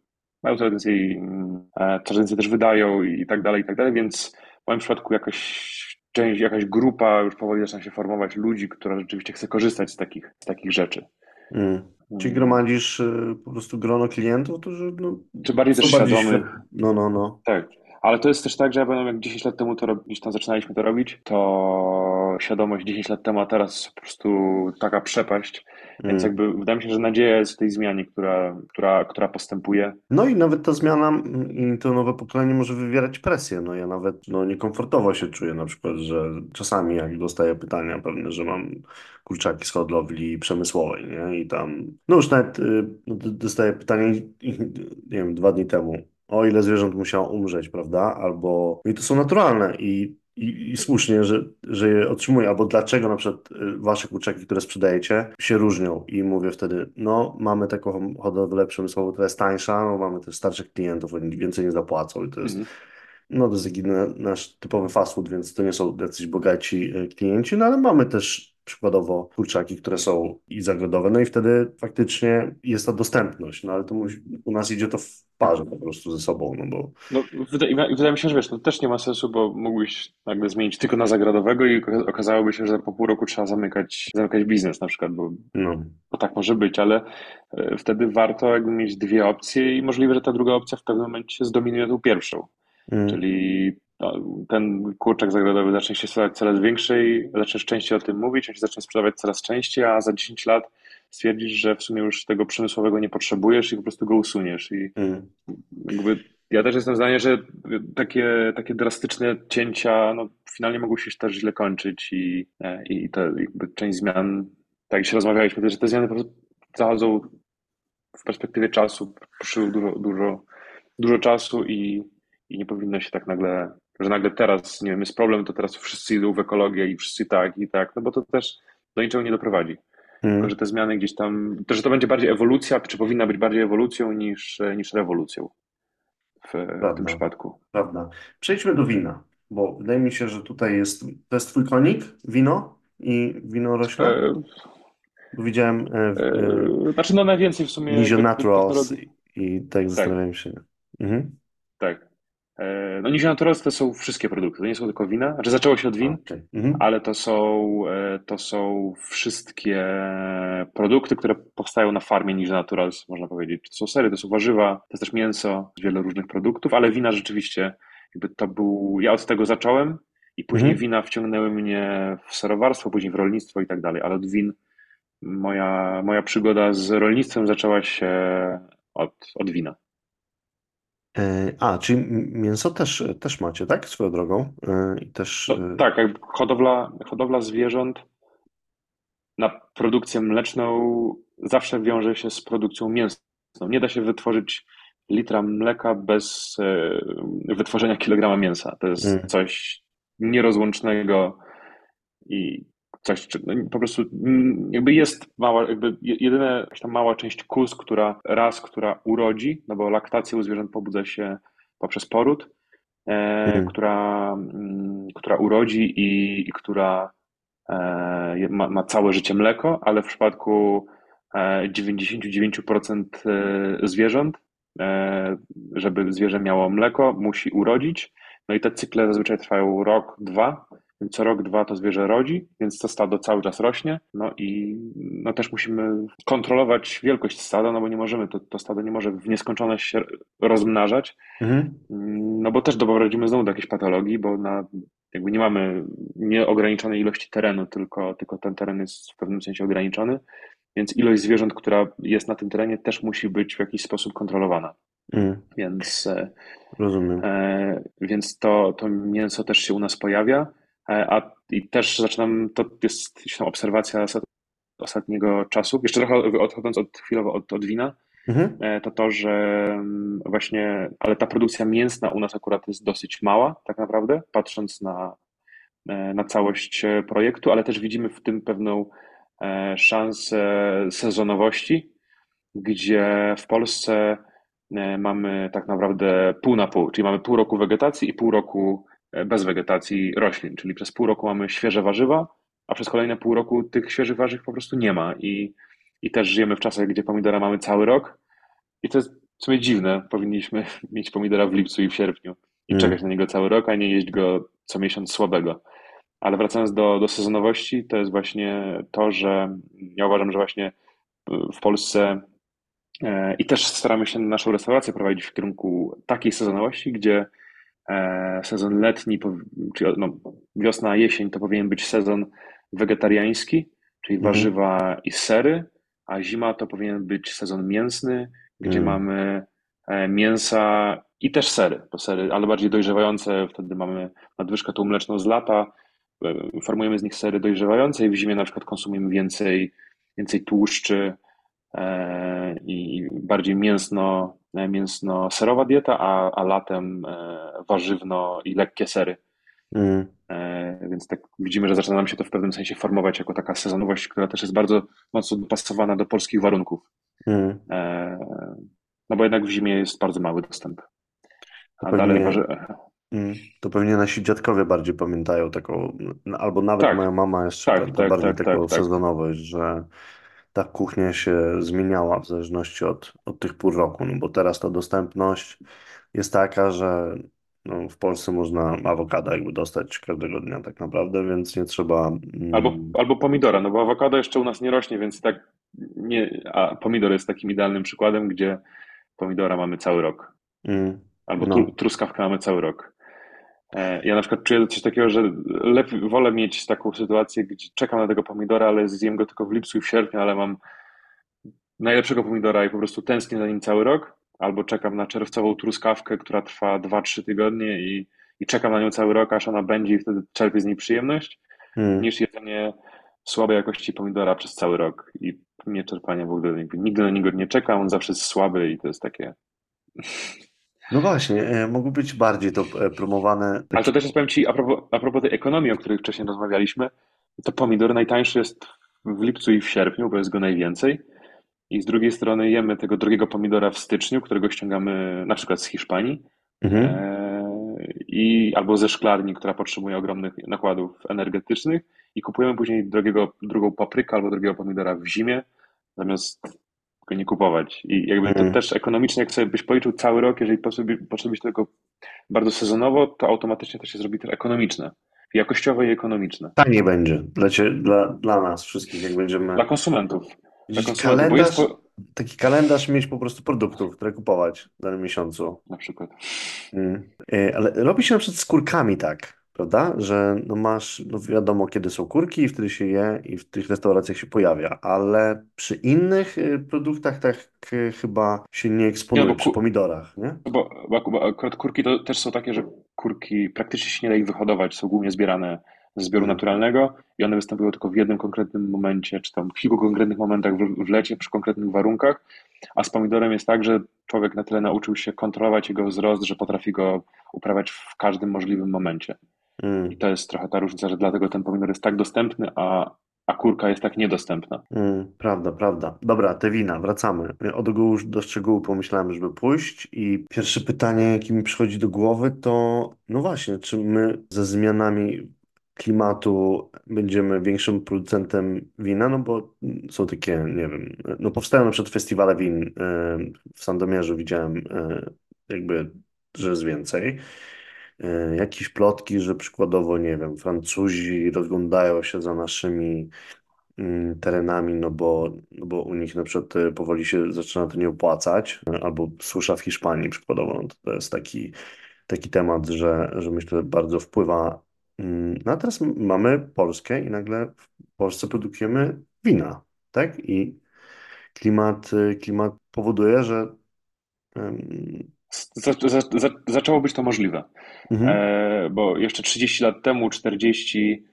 mają więcej, mm, e, więcej też wydają i tak dalej, i tak dalej, więc w moim przypadku jakaś część, jakaś grupa już powoli zaczyna się formować ludzi, która rzeczywiście chce korzystać z takich, z takich rzeczy. mm. Czyli Mm. gromadzisz y, po prostu grono klientów, którzy no, Czy bardziej też są bardziej świadomych, świad... No, no, no. Tak, ale to jest też tak, że ja pamiętam, jak 10 lat temu to rob- gdzieś tam zaczynaliśmy to robić, to świadomość 10 lat temu, a teraz po prostu taka przepaść. Więc Mm. jakby wydaje mi się, że nadzieja jest w tej zmianie, która, która, która postępuje. No i nawet ta zmiana mm, i to nowe pokolenie może wywierać presję. No ja nawet no, niekomfortowo się czuję na przykład, że czasami jak dostaję pytania pewne, że mam kurczaki z hodowli przemysłowej, nie? I tam, no już nawet y, no, dostaję pytanie, nie wiem, dwa dni temu, o ile zwierząt musiało umrzeć, prawda? Albo, i to są naturalne i, i, i słusznie, że, że je otrzymuję, albo dlaczego na przykład y, wasze kurczaki, które sprzedajecie, się różnią i mówię wtedy, no mamy taką hodowlę przemysłową, która jest tańsza, no mamy też starszych klientów, oni więcej nie zapłacą i to jest Mhm. no to jest taki nasz typowy fast food, więc to nie są jacyś bogaci e, klienci, no ale mamy też przykładowo kurczaki, które są i zagrodowe, no i wtedy faktycznie jest ta dostępność, no ale to musi, u nas idzie to w parze po prostu ze sobą, no bo No, wydaje, wydaje mi się, że wiesz, to też nie ma sensu, bo mógłbyś nagle zmienić tylko na zagradowego i oka- okazałoby się, że po pół roku trzeba zamykać, zamykać biznes na przykład, bo, no, bo tak może być, ale e, wtedy warto jakby mieć dwie opcje i możliwe, że ta druga opcja w pewnym momencie zdominuje tą pierwszą. mm, Czyli ten kurczak zagrodowy zacznie się sprzedawać coraz większej, zaczniesz częściej o tym mówić, on się zacznie sprzedawać coraz częściej, a za 10 lat stwierdzisz, że w sumie już tego przemysłowego nie potrzebujesz i po prostu go usuniesz. I mm, jakby ja też jestem zdania, że takie, takie drastyczne cięcia no, finalnie mogą się też źle kończyć i, e, i to jakby część zmian, tak jak się rozmawialiśmy, że te zmiany po prostu zachodzą w perspektywie czasu, potrzebują dużo, dużo, dużo czasu i, i nie powinno się tak nagle, że nagle teraz, nie wiem, jest problem, to teraz wszyscy idą w ekologię i wszyscy tak i tak, no bo to też do niczego nie doprowadzi. Tylko, mm, że te zmiany gdzieś tam, to, że to będzie bardziej ewolucja, czy powinna być bardziej ewolucją niż, niż rewolucją w, tym przypadku. prawda. Przejdźmy do wina, bo wydaje mi się, że tutaj jest, to jest twój konik, wino i wino rośle, E, widziałem e, e, e, znaczy, no najwięcej w sumie Nizio Naturals i tak Tak, zastanawiam się. Mhm. tak. E, no Nizio Naturals to są wszystkie produkty, to nie są tylko wina. Znaczy zaczęło się od win, Okej. Mhm. ale to są, e, to są wszystkie produkty, które powstają na farmie Nizio Naturals, można powiedzieć. To są sery, to są warzywa, to jest też mięso, wiele różnych produktów, ale wina rzeczywiście, jakby to był, ja od tego zacząłem i później Mhm. wina wciągnęły mnie w serowarstwo, później w rolnictwo i tak dalej, ale od win moja, moja przygoda z rolnictwem zaczęła się od, od wina. E, A, czyli mięso też, też macie, tak? Swoją drogą. E, I też. No, e, tak, hodowla, hodowla zwierząt na produkcję mleczną zawsze wiąże się z produkcją mięsną. Nie da się wytworzyć litra mleka bez wytworzenia kilograma mięsa. To jest mm, coś nierozłącznego i coś, no, po prostu mm, jakby jest mała, jakby je- jedyna jakaś tam mała część kóz, która raz, która urodzi, no bo laktacja u zwierząt pobudza się poprzez poród, e, mm, która, mm, która urodzi i, i która e, ma, ma całe życie mleko, ale w przypadku e, 99% e, zwierząt, żeby zwierzę miało mleko, musi urodzić. No i te cykle zazwyczaj trwają rok, dwa, co rok, dwa to zwierzę rodzi, więc to stado cały czas rośnie. No i no też musimy kontrolować wielkość stada, no bo nie możemy, to, to stado nie może w nieskończoność się rozmnażać, mhm, no bo też doprowadzimy znowu do jakiejś patologii, bo na, jakby nie mamy nieograniczonej ilości terenu, tylko, tylko ten teren jest w pewnym sensie ograniczony, więc ilość zwierząt, która jest na tym terenie, też musi być w jakiś sposób kontrolowana. mm, Więc, e, rozumiem. e, więc to, to mięso też się u nas pojawia, a i też zaczynam, to jest obserwacja z ostatniego czasu, jeszcze trochę odchodząc od, chwilowo od, od wina, Mhm, e, to to, że mm, właśnie, ale ta produkcja mięsna u nas akurat jest dosyć mała, tak naprawdę, patrząc na, e, na całość e, projektu, ale też widzimy w tym pewną e, szansę sezonowości, gdzie w Polsce e, mamy tak naprawdę pół na pół, czyli mamy pół roku wegetacji i pół roku e, bez wegetacji roślin, czyli przez pół roku mamy świeże warzywa, a przez kolejne pół roku tych świeżych warzyw po prostu nie ma. I, i też żyjemy w czasach, gdzie pomidora mamy cały rok. I to jest w sumie dziwne, powinniśmy mieć pomidora w lipcu i w sierpniu i czekać mm, na niego cały rok, a nie jeść go co miesiąc słabego. Ale wracając do, do sezonowości, to jest właśnie to, że ja uważam, że właśnie w Polsce E, I też staramy się naszą restaurację prowadzić w kierunku takiej sezonowości, gdzie e, sezon letni, czyli no, wiosna, jesień to powinien być sezon wegetariański, czyli mhm, warzywa i sery, a zima to powinien być sezon mięsny, gdzie mm, mamy e, mięsa i też sery, bo sery, ale bardziej dojrzewające, wtedy mamy nadwyżkę tą mleczną z lata, formujemy z nich sery dojrzewające i w zimie na przykład konsumujemy więcej, więcej tłuszczy, e, i bardziej mięsno, e, mięsno-serowa dieta, a, a latem e, warzywno i lekkie sery. mm, E, Więc tak widzimy, że zaczyna nam się to w pewnym sensie formować jako taka sezonowość, która też jest bardzo mocno dopasowana do polskich warunków. mm. No bo jednak w zimie jest bardzo mały dostęp. To A dalej pewnie, warzy... mm, to pewnie nasi dziadkowie bardziej pamiętają taką, no, albo nawet moja Tak, mama jeszcze tak, tak, bardziej tak, taką tak, tak. sezonowość, że ta kuchnia się zmieniała w zależności od, od tych pór roku, no bo teraz ta dostępność jest taka, że no, w Polsce można awokado jakby dostać każdego dnia tak naprawdę, więc nie trzeba. Albo, Mm, albo pomidora, no bo awokado jeszcze u nas nie rośnie, więc tak nie, a pomidor jest takim idealnym przykładem, gdzie pomidora mamy cały rok. mm, Albo tru, no. truskawkę mamy cały rok. E, Ja na przykład czuję coś takiego, że lepiej, wolę mieć taką sytuację, gdzie czekam na tego pomidora, ale zjem go tylko w lipcu i w sierpniu, ale mam najlepszego pomidora i po prostu tęsknię za nim cały rok. Albo czekam na czerwcową truskawkę, która trwa dwa-trzy tygodnie i, i czekam na nią cały rok, aż ona będzie i wtedy czerpię z niej przyjemność, Mm. niż jedzenie słabej jakości pomidora przez cały rok i nie czerpanie w ogóle. Nigdy na niego nie czekam, on zawsze jest słaby i to jest takie No właśnie, e, mogło być bardziej to e, promowane. Ale to też jest, powiem Ci, a propos, a propos tej ekonomii, o której wcześniej rozmawialiśmy, to pomidor najtańszy jest w lipcu i w sierpniu, bo jest go najwięcej. I z drugiej strony jemy tego drugiego pomidora w styczniu, którego ściągamy na przykład z Hiszpanii, mhm. e, i, albo ze szklarni, która potrzebuje ogromnych nakładów energetycznych i kupujemy później drogiego, drugą paprykę albo drugiego pomidora w zimie, zamiast go nie kupować. I jakby to Mm. też ekonomicznie, jak sobie byś policzył cały rok, jeżeli potrzebujesz tego bardzo sezonowo, to automatycznie to się zrobi też ekonomiczne. Jakościowe i ekonomiczne. Taniej będzie dla, cie, dla, dla nas wszystkich, jak będziemy Dla konsumentów. Dla konsumentów, jest kalendarz, po... taki kalendarz mieć po prostu produktów, które kupować w danym miesiącu. Na przykład. Mm. Ale robi się na przykład z kurkami tak. Prawda? Że no masz, no wiadomo kiedy są kurki i wtedy się je i w tych restauracjach się pojawia, ale przy innych y, produktach tak y, chyba się nie Nie, no eksponuje, bo, przy ku, pomidorach, nie? bo, bo, bo akurat kurki to też są takie, że kurki praktycznie się nie da ich wyhodować, są głównie zbierane ze zbioru Mhm. naturalnego i one występują tylko w jednym konkretnym momencie, czy tam w kilku konkretnych momentach w, w lecie, przy konkretnych warunkach. A z pomidorem jest tak, że człowiek na tyle nauczył się kontrolować jego wzrost, że potrafi go uprawiać w każdym możliwym momencie. I Mm, to jest trochę ta różnica, że dlatego ten pomidor jest tak dostępny, a, a kurka jest tak niedostępna. mm, prawda, prawda. Dobra, te wina, wracamy. Od ogółu do szczegółu pomyślałem, żeby pójść i pierwsze pytanie, jakie mi przychodzi do głowy, to no właśnie, czy my ze zmianami klimatu będziemy większym producentem wina, no bo są takie, nie wiem, no powstają na przykład festiwale win e, w Sandomierzu, widziałem e, jakby, że jest więcej. E, Jakieś plotki, że przykładowo, nie wiem, Francuzi rozglądają się za naszymi mm, terenami, no bo, no bo u nich na przykład e, powoli się zaczyna to nie opłacać, e, albo słysza w Hiszpanii przykładowo, no to, to jest taki, taki temat, że, że myślę bardzo wpływa. mm, No a teraz mamy Polskę i nagle w Polsce produkujemy wina, tak? I klimat, klimat powoduje, że Za, za, za, zaczęło być to możliwe, mhm, e, bo jeszcze 30 lat temu, 40,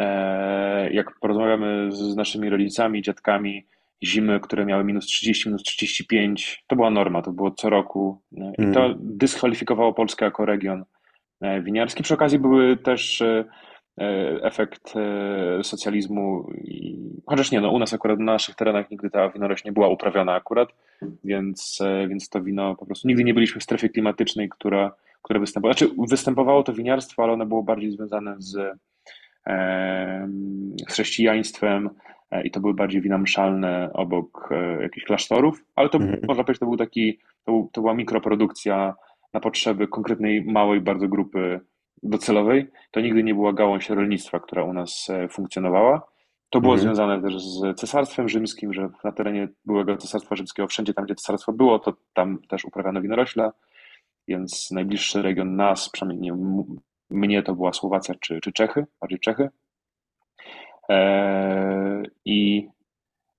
e, jak porozmawiamy z, naszymi rodzicami, dziadkami, zimy, które miały minus 30, minus 35, to była norma, to było co roku. E, i to mhm, dyskwalifikowało Polskę jako region e, winiarski. Przy okazji były też e, efekt e, socjalizmu, i, chociaż nie, no u nas akurat na naszych terenach nigdy ta winorośl nie była uprawiana akurat, więc, e, więc to wino po prostu nigdy nie byliśmy w strefie klimatycznej, która, która występowała. Znaczy, występowało to winiarstwo, ale ono było bardziej związane z, e, z chrześcijaństwem e, i to były bardziej wina mszalne obok e, jakichś klasztorów, ale to mhm, można powiedzieć, to był taki, to, był, to była mikroprodukcja na potrzeby konkretnej, małej bardzo grupy docelowej. To nigdy nie była gałąź rolnictwa, która u nas e, funkcjonowała. To było mhm, związane też z Cesarstwem Rzymskim, że na terenie byłego Cesarstwa Rzymskiego, wszędzie tam, gdzie cesarstwo było, to tam też uprawiano winorośla, więc najbliższy region nas, przynajmniej nie, mnie to była Słowacja czy, czy Czechy, bardziej Czechy. Eee, I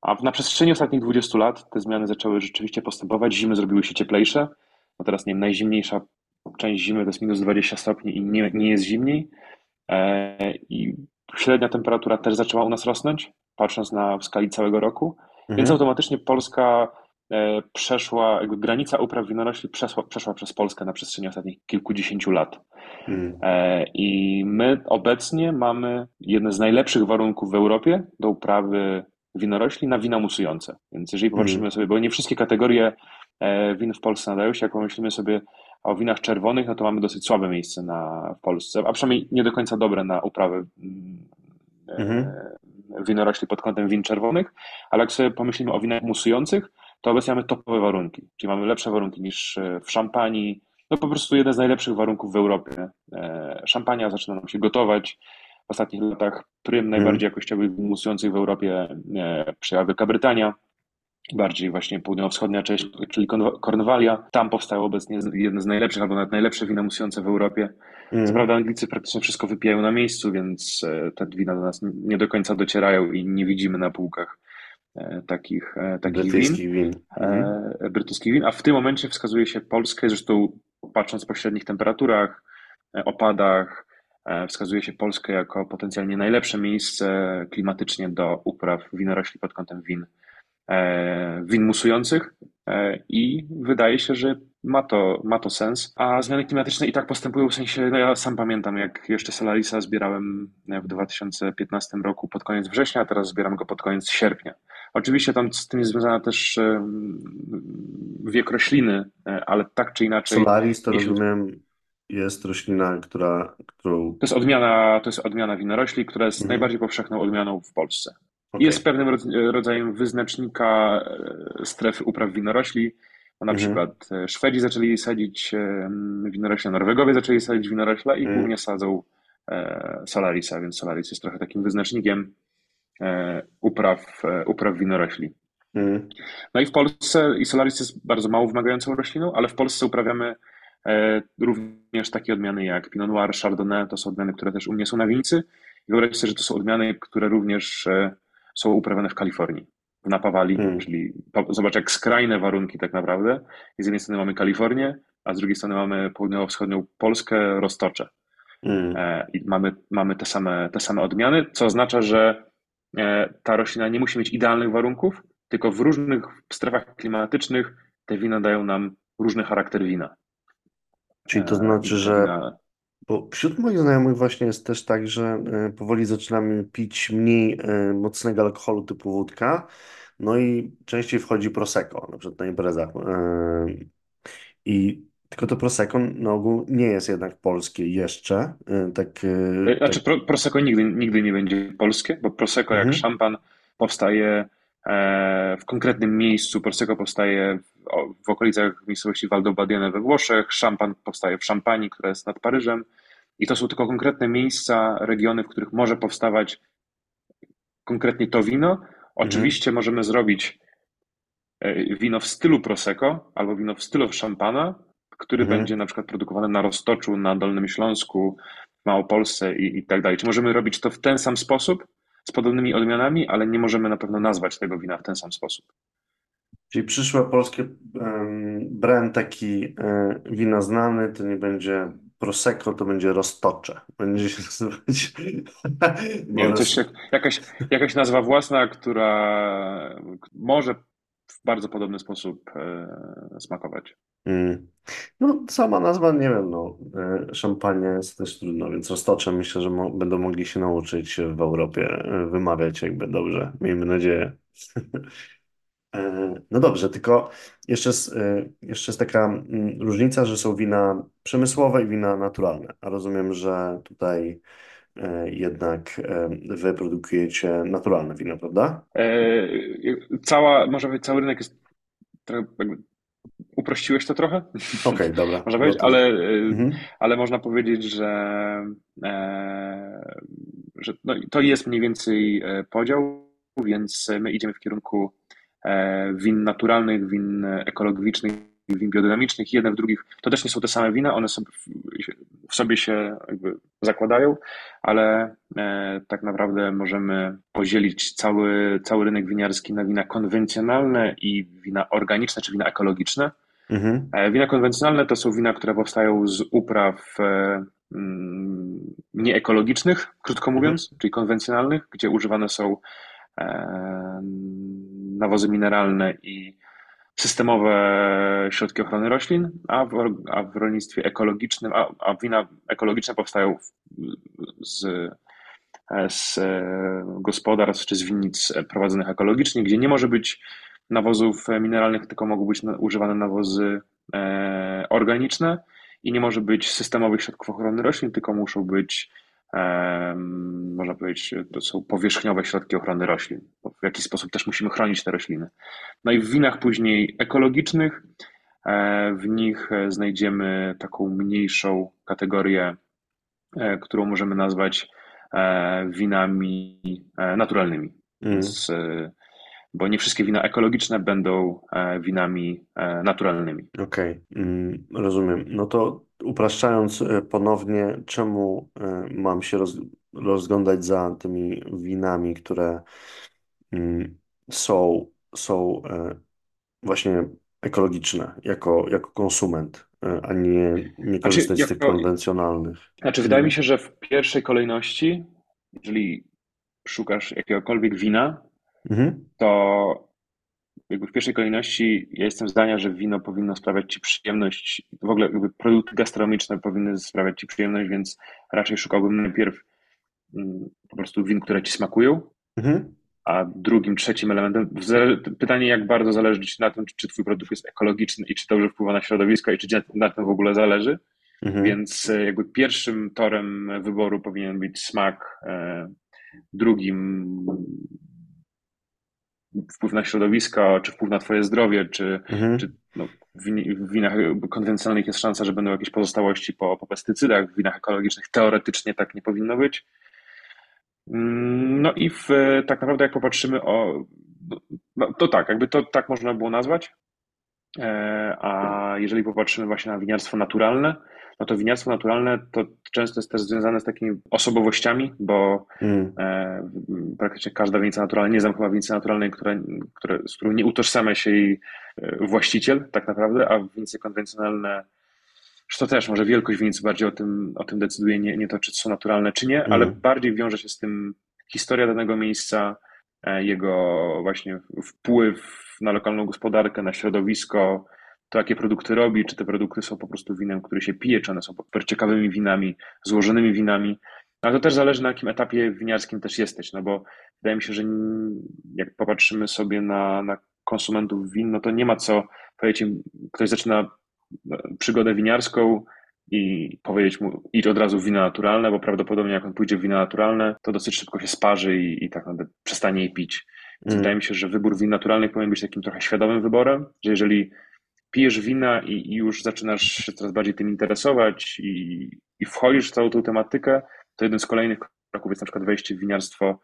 a na przestrzeni ostatnich 20 lat te zmiany zaczęły rzeczywiście postępować. Zimy zrobiły się cieplejsze. No teraz, nie wiem, najzimniejsza część zimy to jest minus 20 stopni i nie, nie jest zimniej. Eee, I średnia temperatura też zaczęła u nas rosnąć, patrząc na w skali całego roku. Więc mhm, automatycznie Polska e, przeszła, jakby granica upraw winorośli przeszła, przeszła przez Polskę na przestrzeni ostatnich kilkudziesięciu lat. mhm, E, I my obecnie mamy jedne z najlepszych warunków w Europie do uprawy winorośli na wina musujące. Więc jeżeli mhm, popatrzymy sobie, bo nie wszystkie kategorie e, win w Polsce nadają się, jak pomyślimy sobie o winach czerwonych, no to mamy dosyć słabe miejsce na, w Polsce, a przynajmniej nie do końca dobre na uprawę mm, mhm, e, winorośli pod kątem win czerwonych, ale jak sobie pomyślimy o winach musujących, to obecnie mamy topowe warunki, czyli mamy lepsze warunki niż e, w Szampanii, no po prostu jeden z najlepszych warunków w Europie. E, Szampania zaczyna nam się gotować. W ostatnich latach prym mhm, najbardziej jakościowych win musujących w Europie przejęła Wielka Brytania, bardziej właśnie południowo-wschodnia część, czyli Kornwalia. Tam powstały obecnie jedne z najlepszych, albo nawet najlepsze wina musujące w Europie. Co mhm. prawda Anglicy praktycznie wszystko wypijają na miejscu, więc e, te wina do nas nie do końca docierają i nie widzimy na półkach e, takich, e, takich win, Brytyjskich win. Mhm. e, brytyjskich win. A w tym momencie wskazuje się Polskę, zresztą patrząc po średnich temperaturach, opadach, wskazuje się Polskę jako potencjalnie najlepsze miejsce klimatycznie do upraw winorośli pod kątem win win musujących e, i wydaje się, że ma to, ma to sens. A zmiany klimatyczne i tak postępują w sensie, no ja sam pamiętam, jak jeszcze Solarisa zbierałem w 2015 roku pod koniec września, a teraz zbieram go pod koniec sierpnia. Oczywiście tam z tym jest związana też wiek rośliny, e, ale tak czy inaczej, Solaris to jeśli rozumiem jest roślina, która, którą... to jest odmiana, to jest odmiana winorośli, która jest Mhm. najbardziej powszechną odmianą w Polsce. Jest Okej. pewnym rodz- rodzajem wyznacznika e, strefy upraw winorośli. No na Mhm. przykład e, Szwedzi zaczęli sadzić e, winorośle, Norwegowie zaczęli sadzić winorośla i Mhm. głównie sadzą e, Solarisa, więc Solaris jest trochę takim wyznacznikiem e, upraw, e, upraw winorośli. Mhm. No i w Polsce i Solaris jest bardzo mało wymagającą rośliną, ale w Polsce uprawiamy Również takie odmiany jak Pinot Noir, Chardonnay to są odmiany, które też u mnie są na winicy. I wyobraźcie sobie, że to są odmiany, które również są uprawiane w Kalifornii, w Napa Valley, hmm. czyli zobacz jak skrajne warunki tak naprawdę. I z jednej strony mamy Kalifornię, a z drugiej strony mamy południowo-wschodnią Polskę, Roztocze. Mm. I mamy, mamy te, same, te same odmiany, co oznacza, że e, ta roślina nie musi mieć idealnych warunków, tylko w różnych strefach klimatycznych te wina dają nam różny charakter wina. Czyli to e, znaczy, że bo wśród moich znajomych właśnie jest też tak, że powoli zaczynamy pić mniej mocnego alkoholu typu wódka, no i częściej wchodzi prosecco, na przykład na imprezach. I tylko to Prosecco na ogół nie jest jednak polskie jeszcze. Tak, znaczy, tak... Prosecco nigdy, nigdy nie będzie polskie, bo Prosecco mhm. jak szampan powstaje e, w konkretnym miejscu. Prosecco powstaje w, w okolicach miejscowości Valdobbiadene we Włoszech, szampan powstaje w Szampanii, która jest nad Paryżem. I to są tylko konkretne miejsca, regiony, w których może powstawać konkretnie to wino. Mhm. Oczywiście mhm. możemy zrobić e, wino w stylu Prosecco albo wino w stylu szampana, który mhm. będzie na przykład produkowany na Roztoczu, na Dolnym Śląsku, w Małopolsce i, i tak dalej. Czy możemy robić to w ten sam sposób, z podobnymi odmianami, ale nie możemy na pewno nazwać tego wina w ten sam sposób. Czyli przyszłe polskie brand taki e, wina znany, to nie będzie Prosecco, to będzie Roztocze. Będzie się nazywać... Nie coś, jakaś, jakaś nazwa własna, która może w bardzo podobny sposób e, smakować. Mm. No, sama nazwa, nie wiem, no, e, szampania jest też trudno, więc roztoczę myślę, że mo będą mogli się nauczyć w Europie e, wymawiać jakby dobrze. Miejmy nadzieję. No dobrze, tylko jeszcze jest, jeszcze jest taka mm, różnica, że są wina przemysłowe i wina naturalne. A rozumiem, że tutaj jednak e, wy produkujecie naturalne wino, prawda? E, cała, może być cały rynek jest uprościłeś to trochę? Okej, okay, dobra. można powiedzieć, no ale, mhm. ale można powiedzieć, że, że no, to jest mniej więcej podział, więc my idziemy w kierunku win naturalnych, win ekologicznych, win biodynamicznych, jedne w drugich. To też nie są te same wina, one w sobie się zakładają, ale e, tak naprawdę możemy podzielić cały, cały rynek winiarski na wina konwencjonalne i wina organiczne, czy wina ekologiczne. Mhm. E, wina konwencjonalne to są wina, które powstają z upraw e, mm, nieekologicznych, krótko mówiąc, mhm. czyli konwencjonalnych, gdzie używane są nawozy mineralne i systemowe środki ochrony roślin, a w, a w rolnictwie ekologicznym, a, a wina ekologiczne powstają z, z gospodarstw czy z winnic prowadzonych ekologicznie, gdzie nie może być nawozów mineralnych, tylko mogą być używane nawozy e, organiczne i nie może być systemowych środków ochrony roślin, tylko muszą być można powiedzieć, to są powierzchniowe środki ochrony roślin. W jakiś sposób też musimy chronić te rośliny. No i w winach później ekologicznych, e, w nich znajdziemy taką mniejszą kategorię, e, którą możemy nazwać e, winami naturalnymi. Mm. Więc, bo nie wszystkie wina ekologiczne będą winami naturalnymi. Okej, okay. Mm, rozumiem. No to upraszczając e, ponownie, czemu e, mam się roz, rozglądać za tymi winami, które mm, są, są e, właśnie ekologiczne jako, jako konsument, a nie, nie znaczy, korzystać z tych konwencjonalnych. Znaczy, wydaje mi się, że w pierwszej kolejności, jeżeli szukasz jakiegokolwiek wina, mhm. to jakby w pierwszej kolejności ja jestem zdania, że wino powinno sprawiać ci przyjemność, w ogóle jakby produkty gastronomiczne powinny sprawiać ci przyjemność, więc raczej szukałbym najpierw mm, po prostu win, które ci smakują, mhm. a drugim, trzecim elementem, pytanie jak bardzo zależy ci na tym, czy twój produkt jest ekologiczny i czy dobrze wpływa na środowisko i czy na tym w ogóle zależy, mhm. więc e, jakby pierwszym torem wyboru powinien być smak, e, drugim wpływ na środowisko, czy wpływ na twoje zdrowie, czy, mhm. czy no, w winach konwencjonalnych jest szansa, że będą jakieś pozostałości po, po pestycydach, w winach ekologicznych teoretycznie tak nie powinno być. Mm, no i w, tak naprawdę jak popatrzymy o, no, to tak, jakby to tak można było nazwać. A jeżeli popatrzymy właśnie na winiarstwo naturalne, no to winiarstwo naturalne to często jest też związane z takimi osobowościami, bo mm. e, praktycznie każda winica naturalna, nie znam chyba winicy naturalnej, które, które, z którą nie utożsamia się jej e, właściciel tak naprawdę, a winice konwencjonalne to też może wielkość winicy bardziej o tym, o tym decyduje, nie, nie to, czy są naturalne, czy nie, mm. ale bardziej wiąże się z tym historia danego miejsca, e, jego właśnie wpływ na lokalną gospodarkę, na środowisko, to jakie produkty robi, czy te produkty są po prostu winem, który się pije, czy one są ciekawymi winami, złożonymi winami. Ale to też zależy na jakim etapie winiarskim też jesteś, no bo wydaje mi się, że jak popatrzymy sobie na, na konsumentów win, no to nie ma co powiedzieć im, ktoś zaczyna e, przygodę winiarską i powiedzieć mu idź od razu w wina naturalne, bo prawdopodobnie jak on pójdzie w wina naturalne, to dosyć szybko się sparzy i, i tak naprawdę przestanie je pić. Więc wydaje mi się, że wybór win naturalnych powinien być takim trochę świadomym wyborem, że jeżeli pijesz wina i, i już zaczynasz się coraz bardziej tym interesować i, i wchodzisz w całą tą tematykę, to jeden z kolejnych kroków jest na przykład wejście w winiarstwo,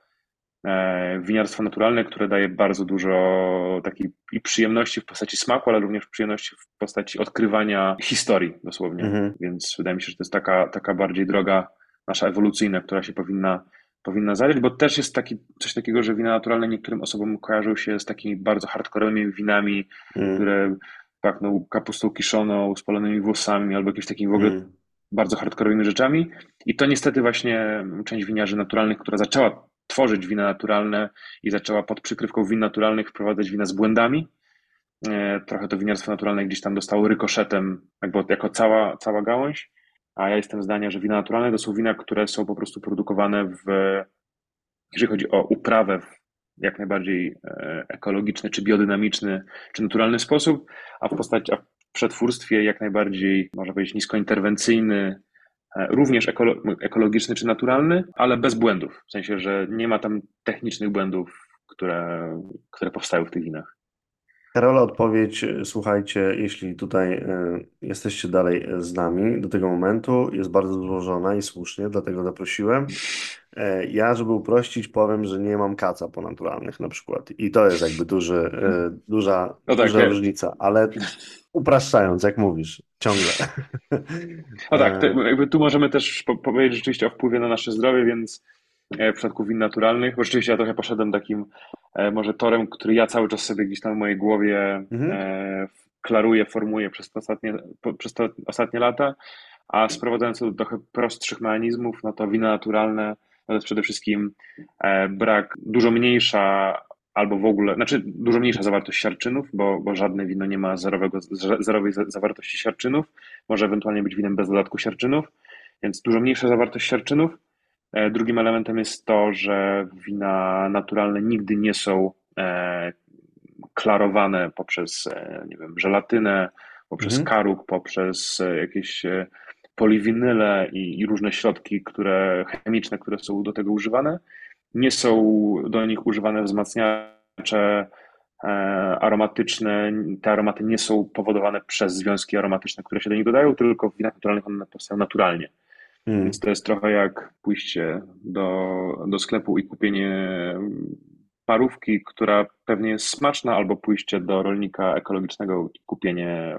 e, winiarstwo naturalne, które daje bardzo dużo takiej i przyjemności w postaci smaku, ale również przyjemności w postaci odkrywania historii dosłownie. Mhm. Więc wydaje mi się, że to jest taka, taka bardziej droga nasza ewolucyjna, która się powinna powinna zajrzeć, bo też jest taki, coś takiego, że wina naturalne niektórym osobom kojarzą się z takimi bardzo hardkorowymi winami, mm. które pachną kapustą kiszoną, spalonymi włosami albo jakimiś takimi w ogóle mm. bardzo hardkorowymi rzeczami. I to niestety właśnie część winiarzy naturalnych, która zaczęła tworzyć wina naturalne i zaczęła pod przykrywką win naturalnych wprowadzać wina z błędami. E, trochę to winiarstwo naturalne gdzieś tam dostało rykoszetem, jakby jako cała, cała gałąź a ja jestem zdania, że wina naturalne to są wina, które są po prostu produkowane w, jeżeli chodzi o uprawę w jak najbardziej e, ekologiczny, czy biodynamiczny, czy naturalny sposób, a w postaci, a w przetwórstwie jak najbardziej, można powiedzieć, niskointerwencyjny, e, również ekologiczny czy naturalny, ale bez błędów. W sensie, że nie ma tam technicznych błędów, które, które powstają w tych winach. Karola, odpowiedź, słuchajcie, jeśli tutaj y, jesteście dalej z nami do tego momentu, jest bardzo złożona i słusznie, dlatego zaprosiłem. E, ja, żeby uprościć, powiem, że nie mam kaca po naturalnych na przykład. I to jest jakby duży, y, duża, no tak, duża różnica, ale upraszczając, jak mówisz, ciągle. No tak, jakby tu możemy też powiedzieć rzeczywiście o wpływie na nasze zdrowie, więc E, w przypadku win naturalnych, bo rzeczywiście ja trochę poszedłem takim e, może torem, który ja cały czas sobie gdzieś tam w mojej głowie mhm. E, klaruję, formuję przez te ostatnie, przez te ostatnie lata, a sprowadzając to do trochę prostszych mechanizmów, no to wina naturalne no to jest przede wszystkim brak, dużo mniejsza albo w ogóle, znaczy dużo mniejsza zawartość siarczynów, bo, bo żadne wino nie ma zerowego, zerowej zawartości siarczynów, może ewentualnie być winem bez dodatku siarczynów, więc dużo mniejsza zawartość siarczynów, E, drugim elementem jest to, że wina naturalne nigdy nie są e, klarowane poprzez, e, nie wiem, żelatynę, poprzez mhm. karuk, poprzez jakieś poliwinyle i, i, różne środki które, chemiczne, które są do tego używane. Nie są do nich używane wzmacniacze aromatyczne. Te aromaty nie są powodowane przez związki aromatyczne, które się do nich dodają, tylko w winach naturalnych one powstają naturalnie. Hmm. Więc to jest trochę jak pójście do, do sklepu i kupienie parówki, która pewnie jest smaczna, albo pójście do rolnika ekologicznego i kupienie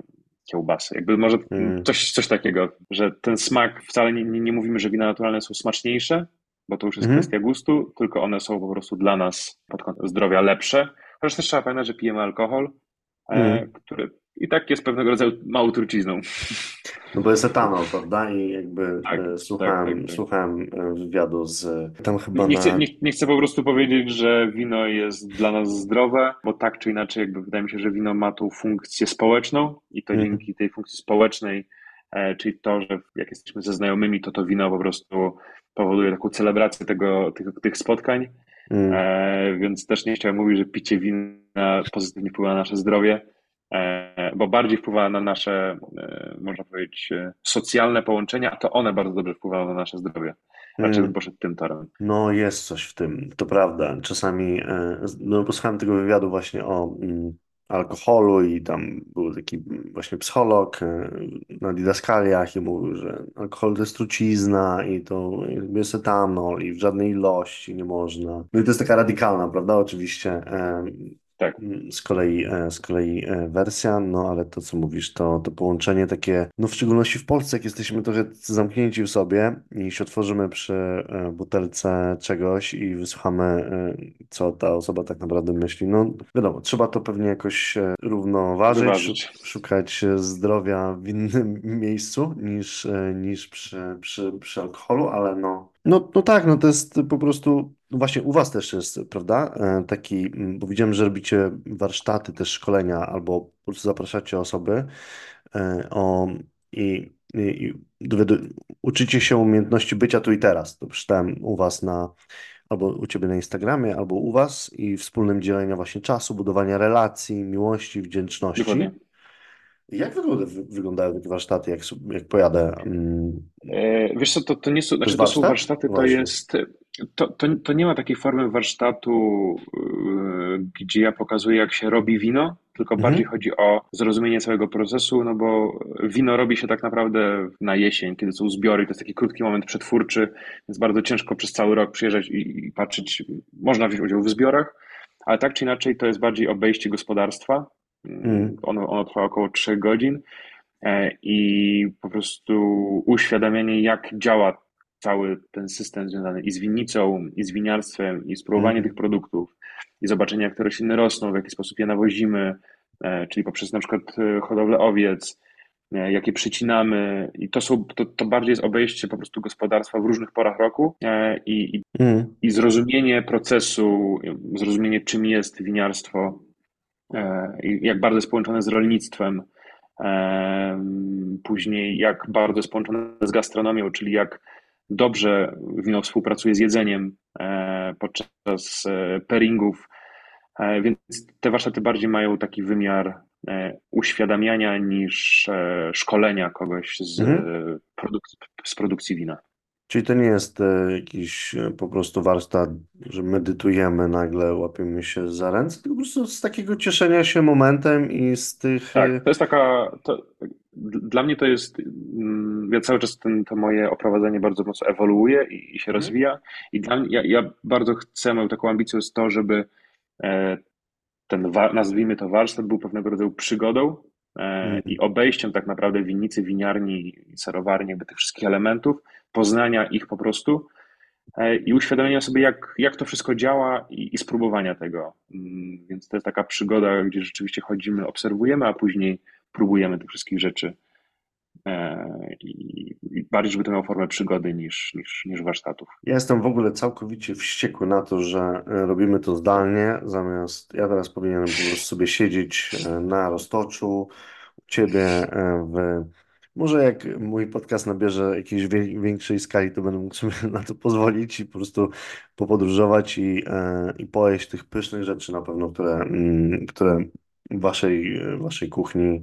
kiełbasy. Jakby może hmm. coś, coś takiego, że ten smak, wcale nie, nie mówimy, że wina naturalne są smaczniejsze, bo to już jest hmm. kwestia gustu, tylko one są po prostu dla nas pod kątem zdrowia lepsze. Chociaż też trzeba pamiętać, że pijemy alkohol, hmm. który i tak jest pewnego rodzaju małą trucizną. No bo jest etanol, prawda? I jakby tak, e, słuchałem, tak, tak, tak, słuchałem e, wywiadu z tam chyba nie, na... chcę, nie, nie, chcę po prostu powiedzieć, że wino jest dla nas zdrowe, bo tak czy inaczej jakby wydaje mi się, że wino ma tą funkcję społeczną i to mhm. dzięki tej funkcji społecznej, e, czyli to, że jak jesteśmy ze znajomymi, to to wino po prostu powoduje taką celebrację tego, tych, tych spotkań. Mhm. E, więc też nie chciałem mówić, że picie wina pozytywnie wpływa na nasze zdrowie bo bardziej wpływa na nasze, e, można powiedzieć, e, socjalne połączenia, a to one bardzo dobrze wpływają na nasze zdrowie. Raczej bym poszedł tym torem. No jest coś w tym, to prawda. Czasami, no posłuchałem tego wywiadu właśnie o mm, alkoholu i tam był taki właśnie psycholog na didaskaliach i mówił, że alkohol to jest trucizna i to jest etanol i w żadnej ilości nie można. No i to jest taka radykalna, prawda, oczywiście Tak. mm, z kolei, e, z kolei e, wersja, no ale to co mówisz, to, to połączenie takie, no w szczególności w Polsce, jak jesteśmy trochę zamknięci w sobie i się otworzymy przy e, butelce czegoś i wysłuchamy, co ta osoba tak naprawdę myśli, no wiadomo, trzeba to pewnie jakoś równoważyć, Wyważyć. szu- szukać zdrowia w innym miejscu niż, niż przy, przy, przy alkoholu, ale no, no, no tak, no to jest po prostu, no właśnie u was też jest, prawda, e, taki, bo widziałem, że robicie warsztaty, też szkolenia, albo po prostu zapraszacie osoby e, o, i, i, i uczycie się umiejętności bycia tu i teraz. To przeczytałem u was na, albo u ciebie na Instagramie, albo u was i wspólnym dzielenia właśnie czasu, budowania relacji, miłości, Dokładnie. wdzięczności. Jak wygląda, wy- wyglądają takie warsztaty, jak, jak pojadę? mm, E, Wiesz co, to, to nie są, znaczy to są warsztat? warsztaty, to Właśnie. jest, to, to, to nie ma takiej formy warsztatu, yy, gdzie ja pokazuję, jak się robi wino, tylko bardziej Mhm. chodzi o zrozumienie całego procesu, no bo wino robi się tak naprawdę na jesień, kiedy są zbiory, to jest taki krótki moment przetwórczy, więc bardzo ciężko przez cały rok przyjeżdżać i, i patrzeć, można wziąć udział w zbiorach, ale tak czy inaczej to jest bardziej obejście gospodarstwa, Mm. ono, ono trwa około 3 godzin, E, i po prostu uświadamianie, jak działa cały ten system związany i z winnicą, i z winiarstwem, i spróbowanie Mm. tych produktów, i zobaczenie, jak te rośliny rosną, w jaki sposób je nawozimy, e, czyli poprzez na przykład e, hodowlę owiec, e, jakie przycinamy, i to są, to, to bardziej jest obejście po prostu gospodarstwa w różnych porach roku i, i, Mm. i zrozumienie procesu, zrozumienie czym jest winiarstwo, jak bardzo jest połączone z rolnictwem, Em, Później, jak bardzo jest połączone z gastronomią, czyli jak dobrze wino współpracuje z jedzeniem e, podczas e, pairingów. E, Więc te warsztaty bardziej mają taki wymiar uświadamiania niż szkolenia kogoś z, Mhm. e, produk- z produkcji wina. Czyli to nie jest jakiś po prostu warsztat, że medytujemy, nagle łapiemy się za ręce, tylko po prostu z takiego cieszenia się momentem i z tych... Tak, to jest taka. To, dla mnie to jest. mm, Ja cały czas ten, to moje oprowadzenie bardzo mocno ewoluuje i, i się Mhm. rozwija. I dla mnie, ja, ja bardzo chcę, moją taką ambicją jest to, żeby e, ten, nazwijmy to warsztat, był pewnego rodzaju przygodą e, Mm. i obejściem tak naprawdę winnicy, winiarni i serowarni, jakby tych wszystkich elementów, poznania ich po prostu e, i uświadomienia sobie, jak, jak to wszystko działa i, i spróbowania tego. Mm, Więc to jest taka przygoda, gdzie rzeczywiście chodzimy, obserwujemy, a później próbujemy tych wszystkich rzeczy. E, I, i bardziej, żeby to miało formę przygody niż, niż, niż warsztatów. Ja jestem w ogóle całkowicie wściekły na to, że e, robimy to zdalnie, zamiast ja teraz powinienem po prostu sobie siedzieć e, na Roztoczu, u ciebie w... Może jak mój podcast nabierze jakiejś większej skali, to będę mógł sobie na to pozwolić i po prostu popodróżować i, i pojeść tych pysznych rzeczy na pewno, które, mm, które waszej, waszej kuchni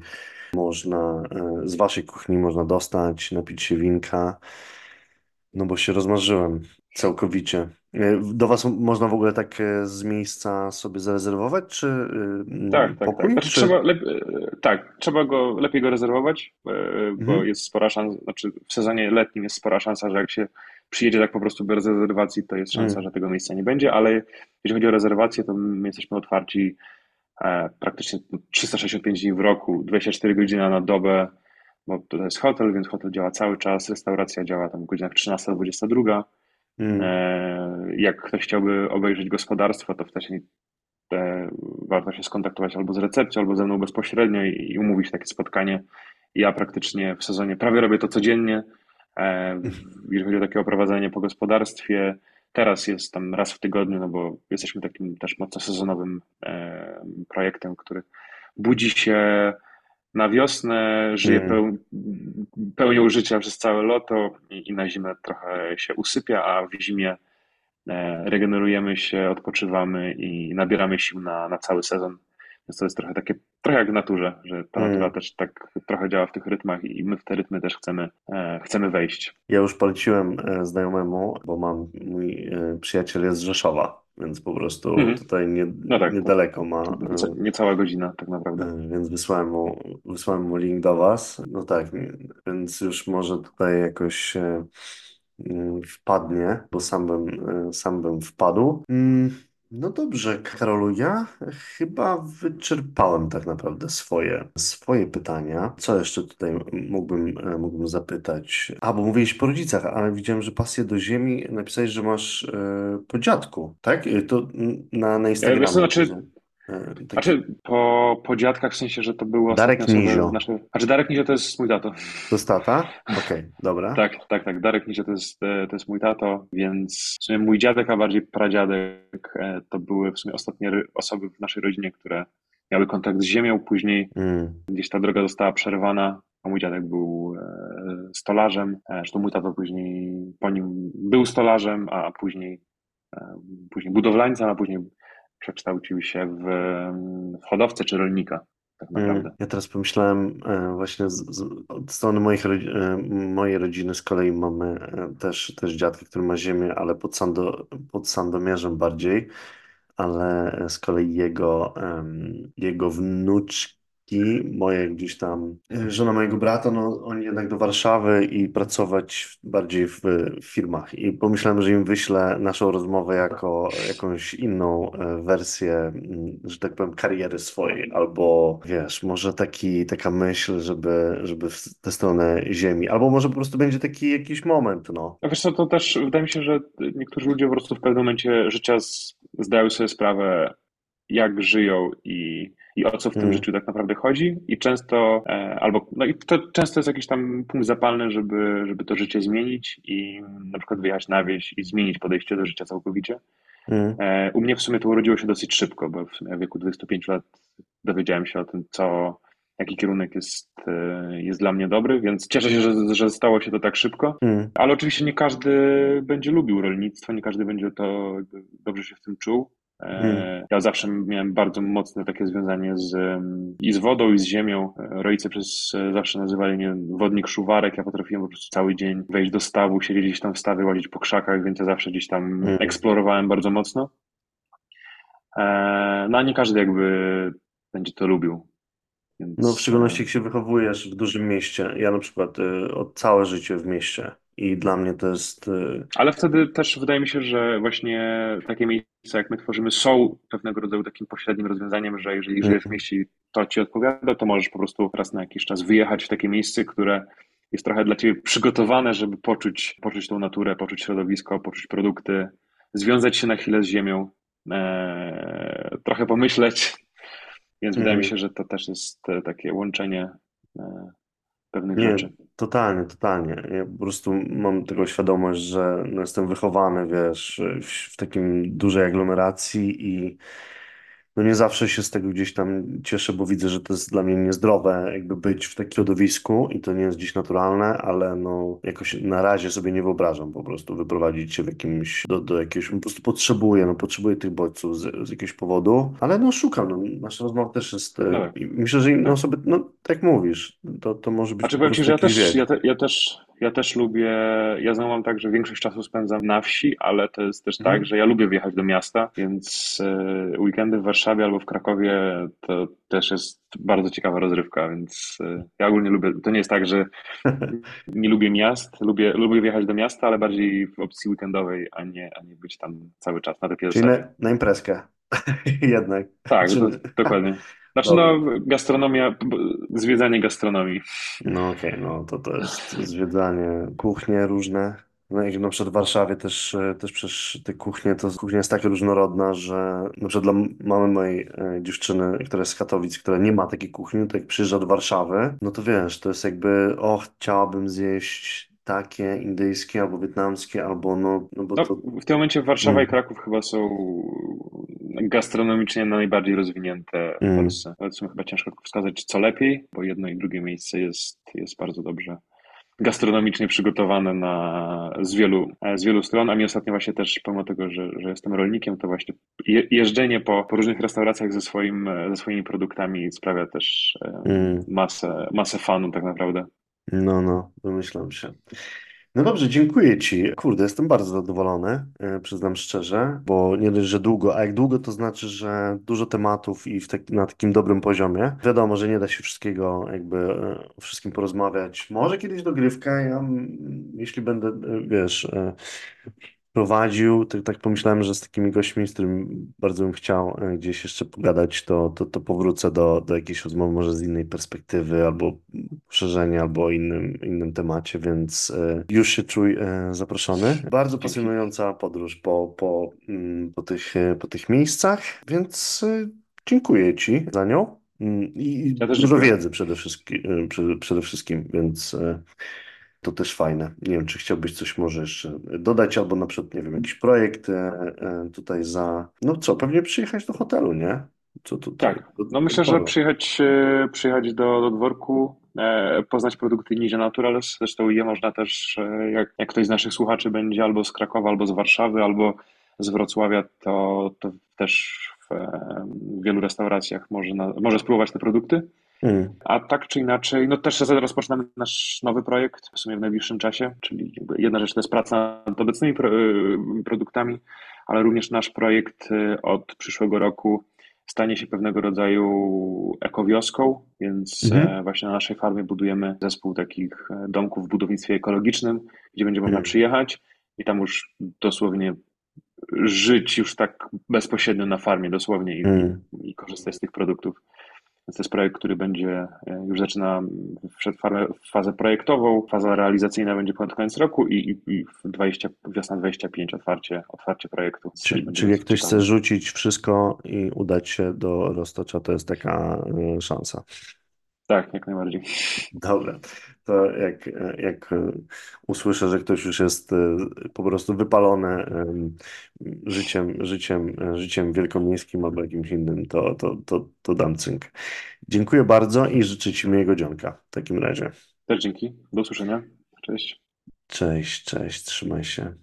można, e, z waszej kuchni można dostać, napić się winka. No bo się rozmarzyłem całkowicie. E, Do was można w ogóle tak e, z miejsca sobie zarezerwować, czy Tak, tak, tak. pokój, Znaczy, czy... trzeba lep... tak, trzeba go lepiej go rezerwować, bo Mhm. jest spora szansa, znaczy w sezonie letnim jest spora szansa, że jak się przyjedzie tak po prostu bez rezerwacji, to jest szansa, Mm. że tego miejsca nie będzie, ale jeżeli chodzi o rezerwację, to my jesteśmy otwarci praktycznie 365 dni w roku, 24 godziny na dobę, bo to jest hotel, więc hotel działa cały czas, restauracja działa tam w godzinach 13-22. Mm. E, Jak ktoś chciałby obejrzeć gospodarstwo, to wcześniej e, warto się skontaktować albo z recepcją, albo ze mną bezpośrednio i, i umówić takie spotkanie. Ja praktycznie w sezonie prawie robię to codziennie. E, Jeżeli chodzi o takie oprowadzenie po gospodarstwie, teraz jest tam raz w tygodniu, no bo jesteśmy takim też mocno sezonowym e, projektem, który budzi się na wiosnę, żyje Mm. peł, pełnią życia przez całe lato i, i na zimę trochę się usypia, a w zimie e, regenerujemy się, odpoczywamy i nabieramy sił na, na cały sezon. Więc to jest trochę takie, trochę jak w naturze, że ta Mm. natura też tak trochę działa w tych rytmach i my w te rytmy też chcemy, e, chcemy wejść. Ja już poleciłem e, znajomemu, bo mam, mój e, przyjaciel jest z Rzeszowa, więc po prostu Mhm. tutaj nie, No tak, niedaleko ma, e, niecała godzina tak naprawdę. więc wysłałem mu, wysłałem mu link do was. No tak, więc już może tutaj jakoś mm, wpadnie, bo sam bym, sam bym wpadł. Mm, No dobrze, Karolu, ja chyba wyczerpałem tak naprawdę swoje, swoje pytania. Co jeszcze tutaj mógłbym, e, mógłbym zapytać? A, bo mówiłeś po rodzicach, ale widziałem, że pasję do ziemi napisałeś, że masz e, po dziadku, tak? E, To na, na E, Wiesz Instagramie. znaczy, Taki znaczy po, po dziadkach w sensie, że to ostatnie Darek Nizio. naszej... Znaczy Darek Nizio to jest mój tato. To jest tata? Okej, dobra. Tak, tak, tak. Darek Nizio to jest, e, to jest mój tato, więc w sumie mój dziadek, a bardziej pradziadek e, to były w sumie ostatnie osoby w naszej rodzinie, które miały kontakt z ziemią. Później Mm, gdzieś ta droga została przerwana, a mój dziadek był e, stolarzem. E, Zresztą mój tato później po nim był stolarzem, a później, e, później budowlańcem, a później przekształcił się w, w hodowcę czy rolnika, tak mm. naprawdę. Ja teraz pomyślałem e, właśnie z, z, od strony moich, e, mojej rodziny z kolei mamy e, też, też dziadka, który ma ziemię, ale pod, Sando, pod Sandomierzem bardziej. ale z kolei jego, jego wnuczki, moje gdzieś tam, e, żona mojego brata, no oni jednak do Warszawy i pracować bardziej w, w firmach. I pomyślałem, że im wyślę naszą rozmowę jako jakąś inną e, wersję, mm, że tak powiem, kariery swojej, albo wiesz, może taki, taka myśl, żeby, żeby w tę stronę ziemi, albo może po prostu będzie taki jakiś moment, no. A wiesz co, to też wydaje mi się, że niektórzy ludzie po prostu w pewnym momencie życia zdają sobie sprawę, jak żyją i, i o co w tym Mm, życiu tak naprawdę chodzi. I często, e, albo, no i to często jest jakiś tam punkt zapalny, żeby, żeby to życie zmienić i na przykład wyjechać na wieś i zmienić podejście do życia całkowicie. mm, E, U mnie w sumie to urodziło się dosyć szybko, bo w sumie w wieku 25 lat dowiedziałem się o tym, co, jaki kierunek jest, e, jest dla mnie dobry, więc cieszę się, że, że stało się to tak szybko. mm, Ale oczywiście nie każdy będzie lubił rolnictwo, nie każdy będzie to dobrze się w tym czuł. E, Ja zawsze miałem bardzo mocne takie związanie z, i z wodą, i z ziemią. Rodzice przez e, zawsze nazywali mnie wodnik szuwarek. Ja potrafiłem po prostu cały dzień wejść do stawu, siedzieć gdzieś tam w stawie, łazić po krzakach, więc ja zawsze gdzieś tam mm. eksplorowałem bardzo mocno. E, No a nie każdy jakby będzie to lubił, No, w więc e, szczególności jak się wychowujesz w dużym mieście. Ja na przykład od całe życie w mieście i dla mnie to jest. Y, Ale wtedy też wydaje mi się, że właśnie takie miejsca, jak my tworzymy, są pewnego rodzaju takim pośrednim rozwiązaniem, że jeżeli żyjesz w mm, mieście i to ci odpowiada, to możesz po prostu raz na jakiś czas wyjechać w takie miejsce, które jest trochę dla ciebie przygotowane, żeby poczuć, poczuć tą naturę, poczuć środowisko, poczuć produkty, związać się na chwilę z ziemią, e, trochę pomyśleć. Więc wydaje mi mm. się, że to też jest e, takie łączenie e, pewnych Nie, rzeczy. totalnie, totalnie. Ja po prostu mam tego świadomość, że no, jestem wychowany, wiesz, w, w takim dużej aglomeracji i no nie zawsze się z tego gdzieś tam cieszę, bo widzę, że to jest dla mnie niezdrowe, jakby być w takim środowisku i to nie jest dziś naturalne, ale no jakoś na razie sobie nie wyobrażam po prostu wyprowadzić się w jakimś, do, do jakiegoś, po prostu potrzebuję, no potrzebuję tych bodźców z, z jakiegoś powodu, ale no szukam, no nasza rozmowa też jest, e, tak, myślę, że inne tak. osoby, no tak jak mówisz, to, to może być Znaczy po powiem Ci, że ja też, ja, te, ja też, ja też lubię, ja znowu mam tak, że większość czasu spędzam na wsi, ale to jest też tak, Mhm. że ja lubię wjechać do miasta, więc e, weekendy w Warszawie albo w Krakowie to też jest bardzo ciekawa rozrywka, więc e, ja ogólnie lubię, to nie jest tak, że nie lubię miast, lubię, lubię wjechać do miasta, ale bardziej w opcji weekendowej, a nie, a nie być tam cały czas na takiej Czyli zasadzie. na, na imprezkę jednak. Tak, do, dokładnie. Znaczy no, gastronomia, zwiedzanie gastronomii. No okej, no to to jest zwiedzanie, kuchnie różne. No jak na przykład w Warszawie też, e, też przecież te kuchnie, to kuchnia jest tak różnorodna, że na przykład dla mamy mojej e, dziewczyny, która jest z Katowic, która nie ma takiej kuchni, to jak przyjeżdża do Warszawy, no to wiesz, to jest jakby, o, chciałabym zjeść takie indyjskie albo wietnamskie, albo no, no bo No, to... w tym momencie Warszawa i Mm, Kraków chyba są gastronomicznie najbardziej rozwinięte w mm, Polsce. Sumie chyba ciężko wskazać, co lepiej, bo jedno i drugie miejsce jest, jest bardzo dobrze gastronomicznie przygotowane na, z wielu, z wielu stron, a mi ostatnio właśnie też, pomimo tego, że, że jestem rolnikiem, to właśnie je, jeżdżenie po, po różnych restauracjach ze, swoim, ze swoimi produktami sprawia też e, mm. masę, masę fanu tak naprawdę. No, no, domyślam się. No dobrze, dziękuję Ci. Kurde, jestem bardzo zadowolony, e, przyznam szczerze, bo nie dość, że długo, a jak długo to znaczy, że dużo tematów i tak, na takim dobrym poziomie. Wiadomo, że nie da się wszystkiego jakby e, o wszystkim porozmawiać. Może kiedyś dogrywka, ja jeśli będę, e, wiesz, prowadził, tak, tak pomyślałem, że z takimi gośćmi, z którymi bardzo bym chciał e, gdzieś jeszcze pogadać, to, to, to powrócę do, do jakiejś rozmowy może z innej perspektywy, albo poszerzenia, albo innym, innym temacie, więc e, już się czuj e, zaproszony. Bardzo pasjonująca podróż po, po, mm, po tych, po tych miejscach, więc dziękuję Ci za nią. Mm, I Ja dużo wiedzy przede wszystkim, przede, wszystkim, więc to też fajne. Nie wiem, czy chciałbyś coś może jeszcze dodać, albo na przykład, nie wiem, jakiś projekt e, e, tutaj za... No co, pewnie przyjechać do hotelu, nie? Co tutaj? Tak. No do myślę, że przyjechać, e, przyjechać do, do dworku, poznać produkty Ninja Naturals. Zresztą je można też, jak, jak ktoś z naszych słuchaczy będzie albo z Krakowa, albo z Warszawy, albo z Wrocławia, to, to też w e, wielu restauracjach może, na, może spróbować te produkty. Mm, A tak czy inaczej, no też rozpoczynamy nasz nowy projekt w sumie w najbliższym czasie, czyli jedna rzecz to jest praca nad obecnymi pro, y, produktami, ale również nasz projekt y, od przyszłego roku stanie się pewnego rodzaju ekowioską, więc mhm, e, właśnie na naszej farmie budujemy zespół takich e, domków w budownictwie ekologicznym, gdzie będzie można mm, przyjechać i tam już dosłownie żyć już tak bezpośrednio na farmie dosłownie i, mm. i korzystać z tych produktów. Więc to jest projekt, który będzie e, już zaczyna wszedł fazę- projektową, faza realizacyjna będzie pod koniec roku i, i, i w 20, wiosna 25 otwarcie, otwarcie projektu. Więc też Czy, będzie czyli jak ktoś chce rzucić wszystko i udać się do Roztocza, to jest taka e, szansa. Tak, jak najbardziej. Dobra, to jak, jak usłyszę, że ktoś już jest e, po prostu wypalony em, życiem, życiem, życiem wielkomiejskim albo jakimś innym, to, to, to, to dam cynk. Dziękuję bardzo i życzę Ci miłego dzionka w takim razie. Też dzięki. Do usłyszenia. Cześć. Cześć, cześć, trzymaj się.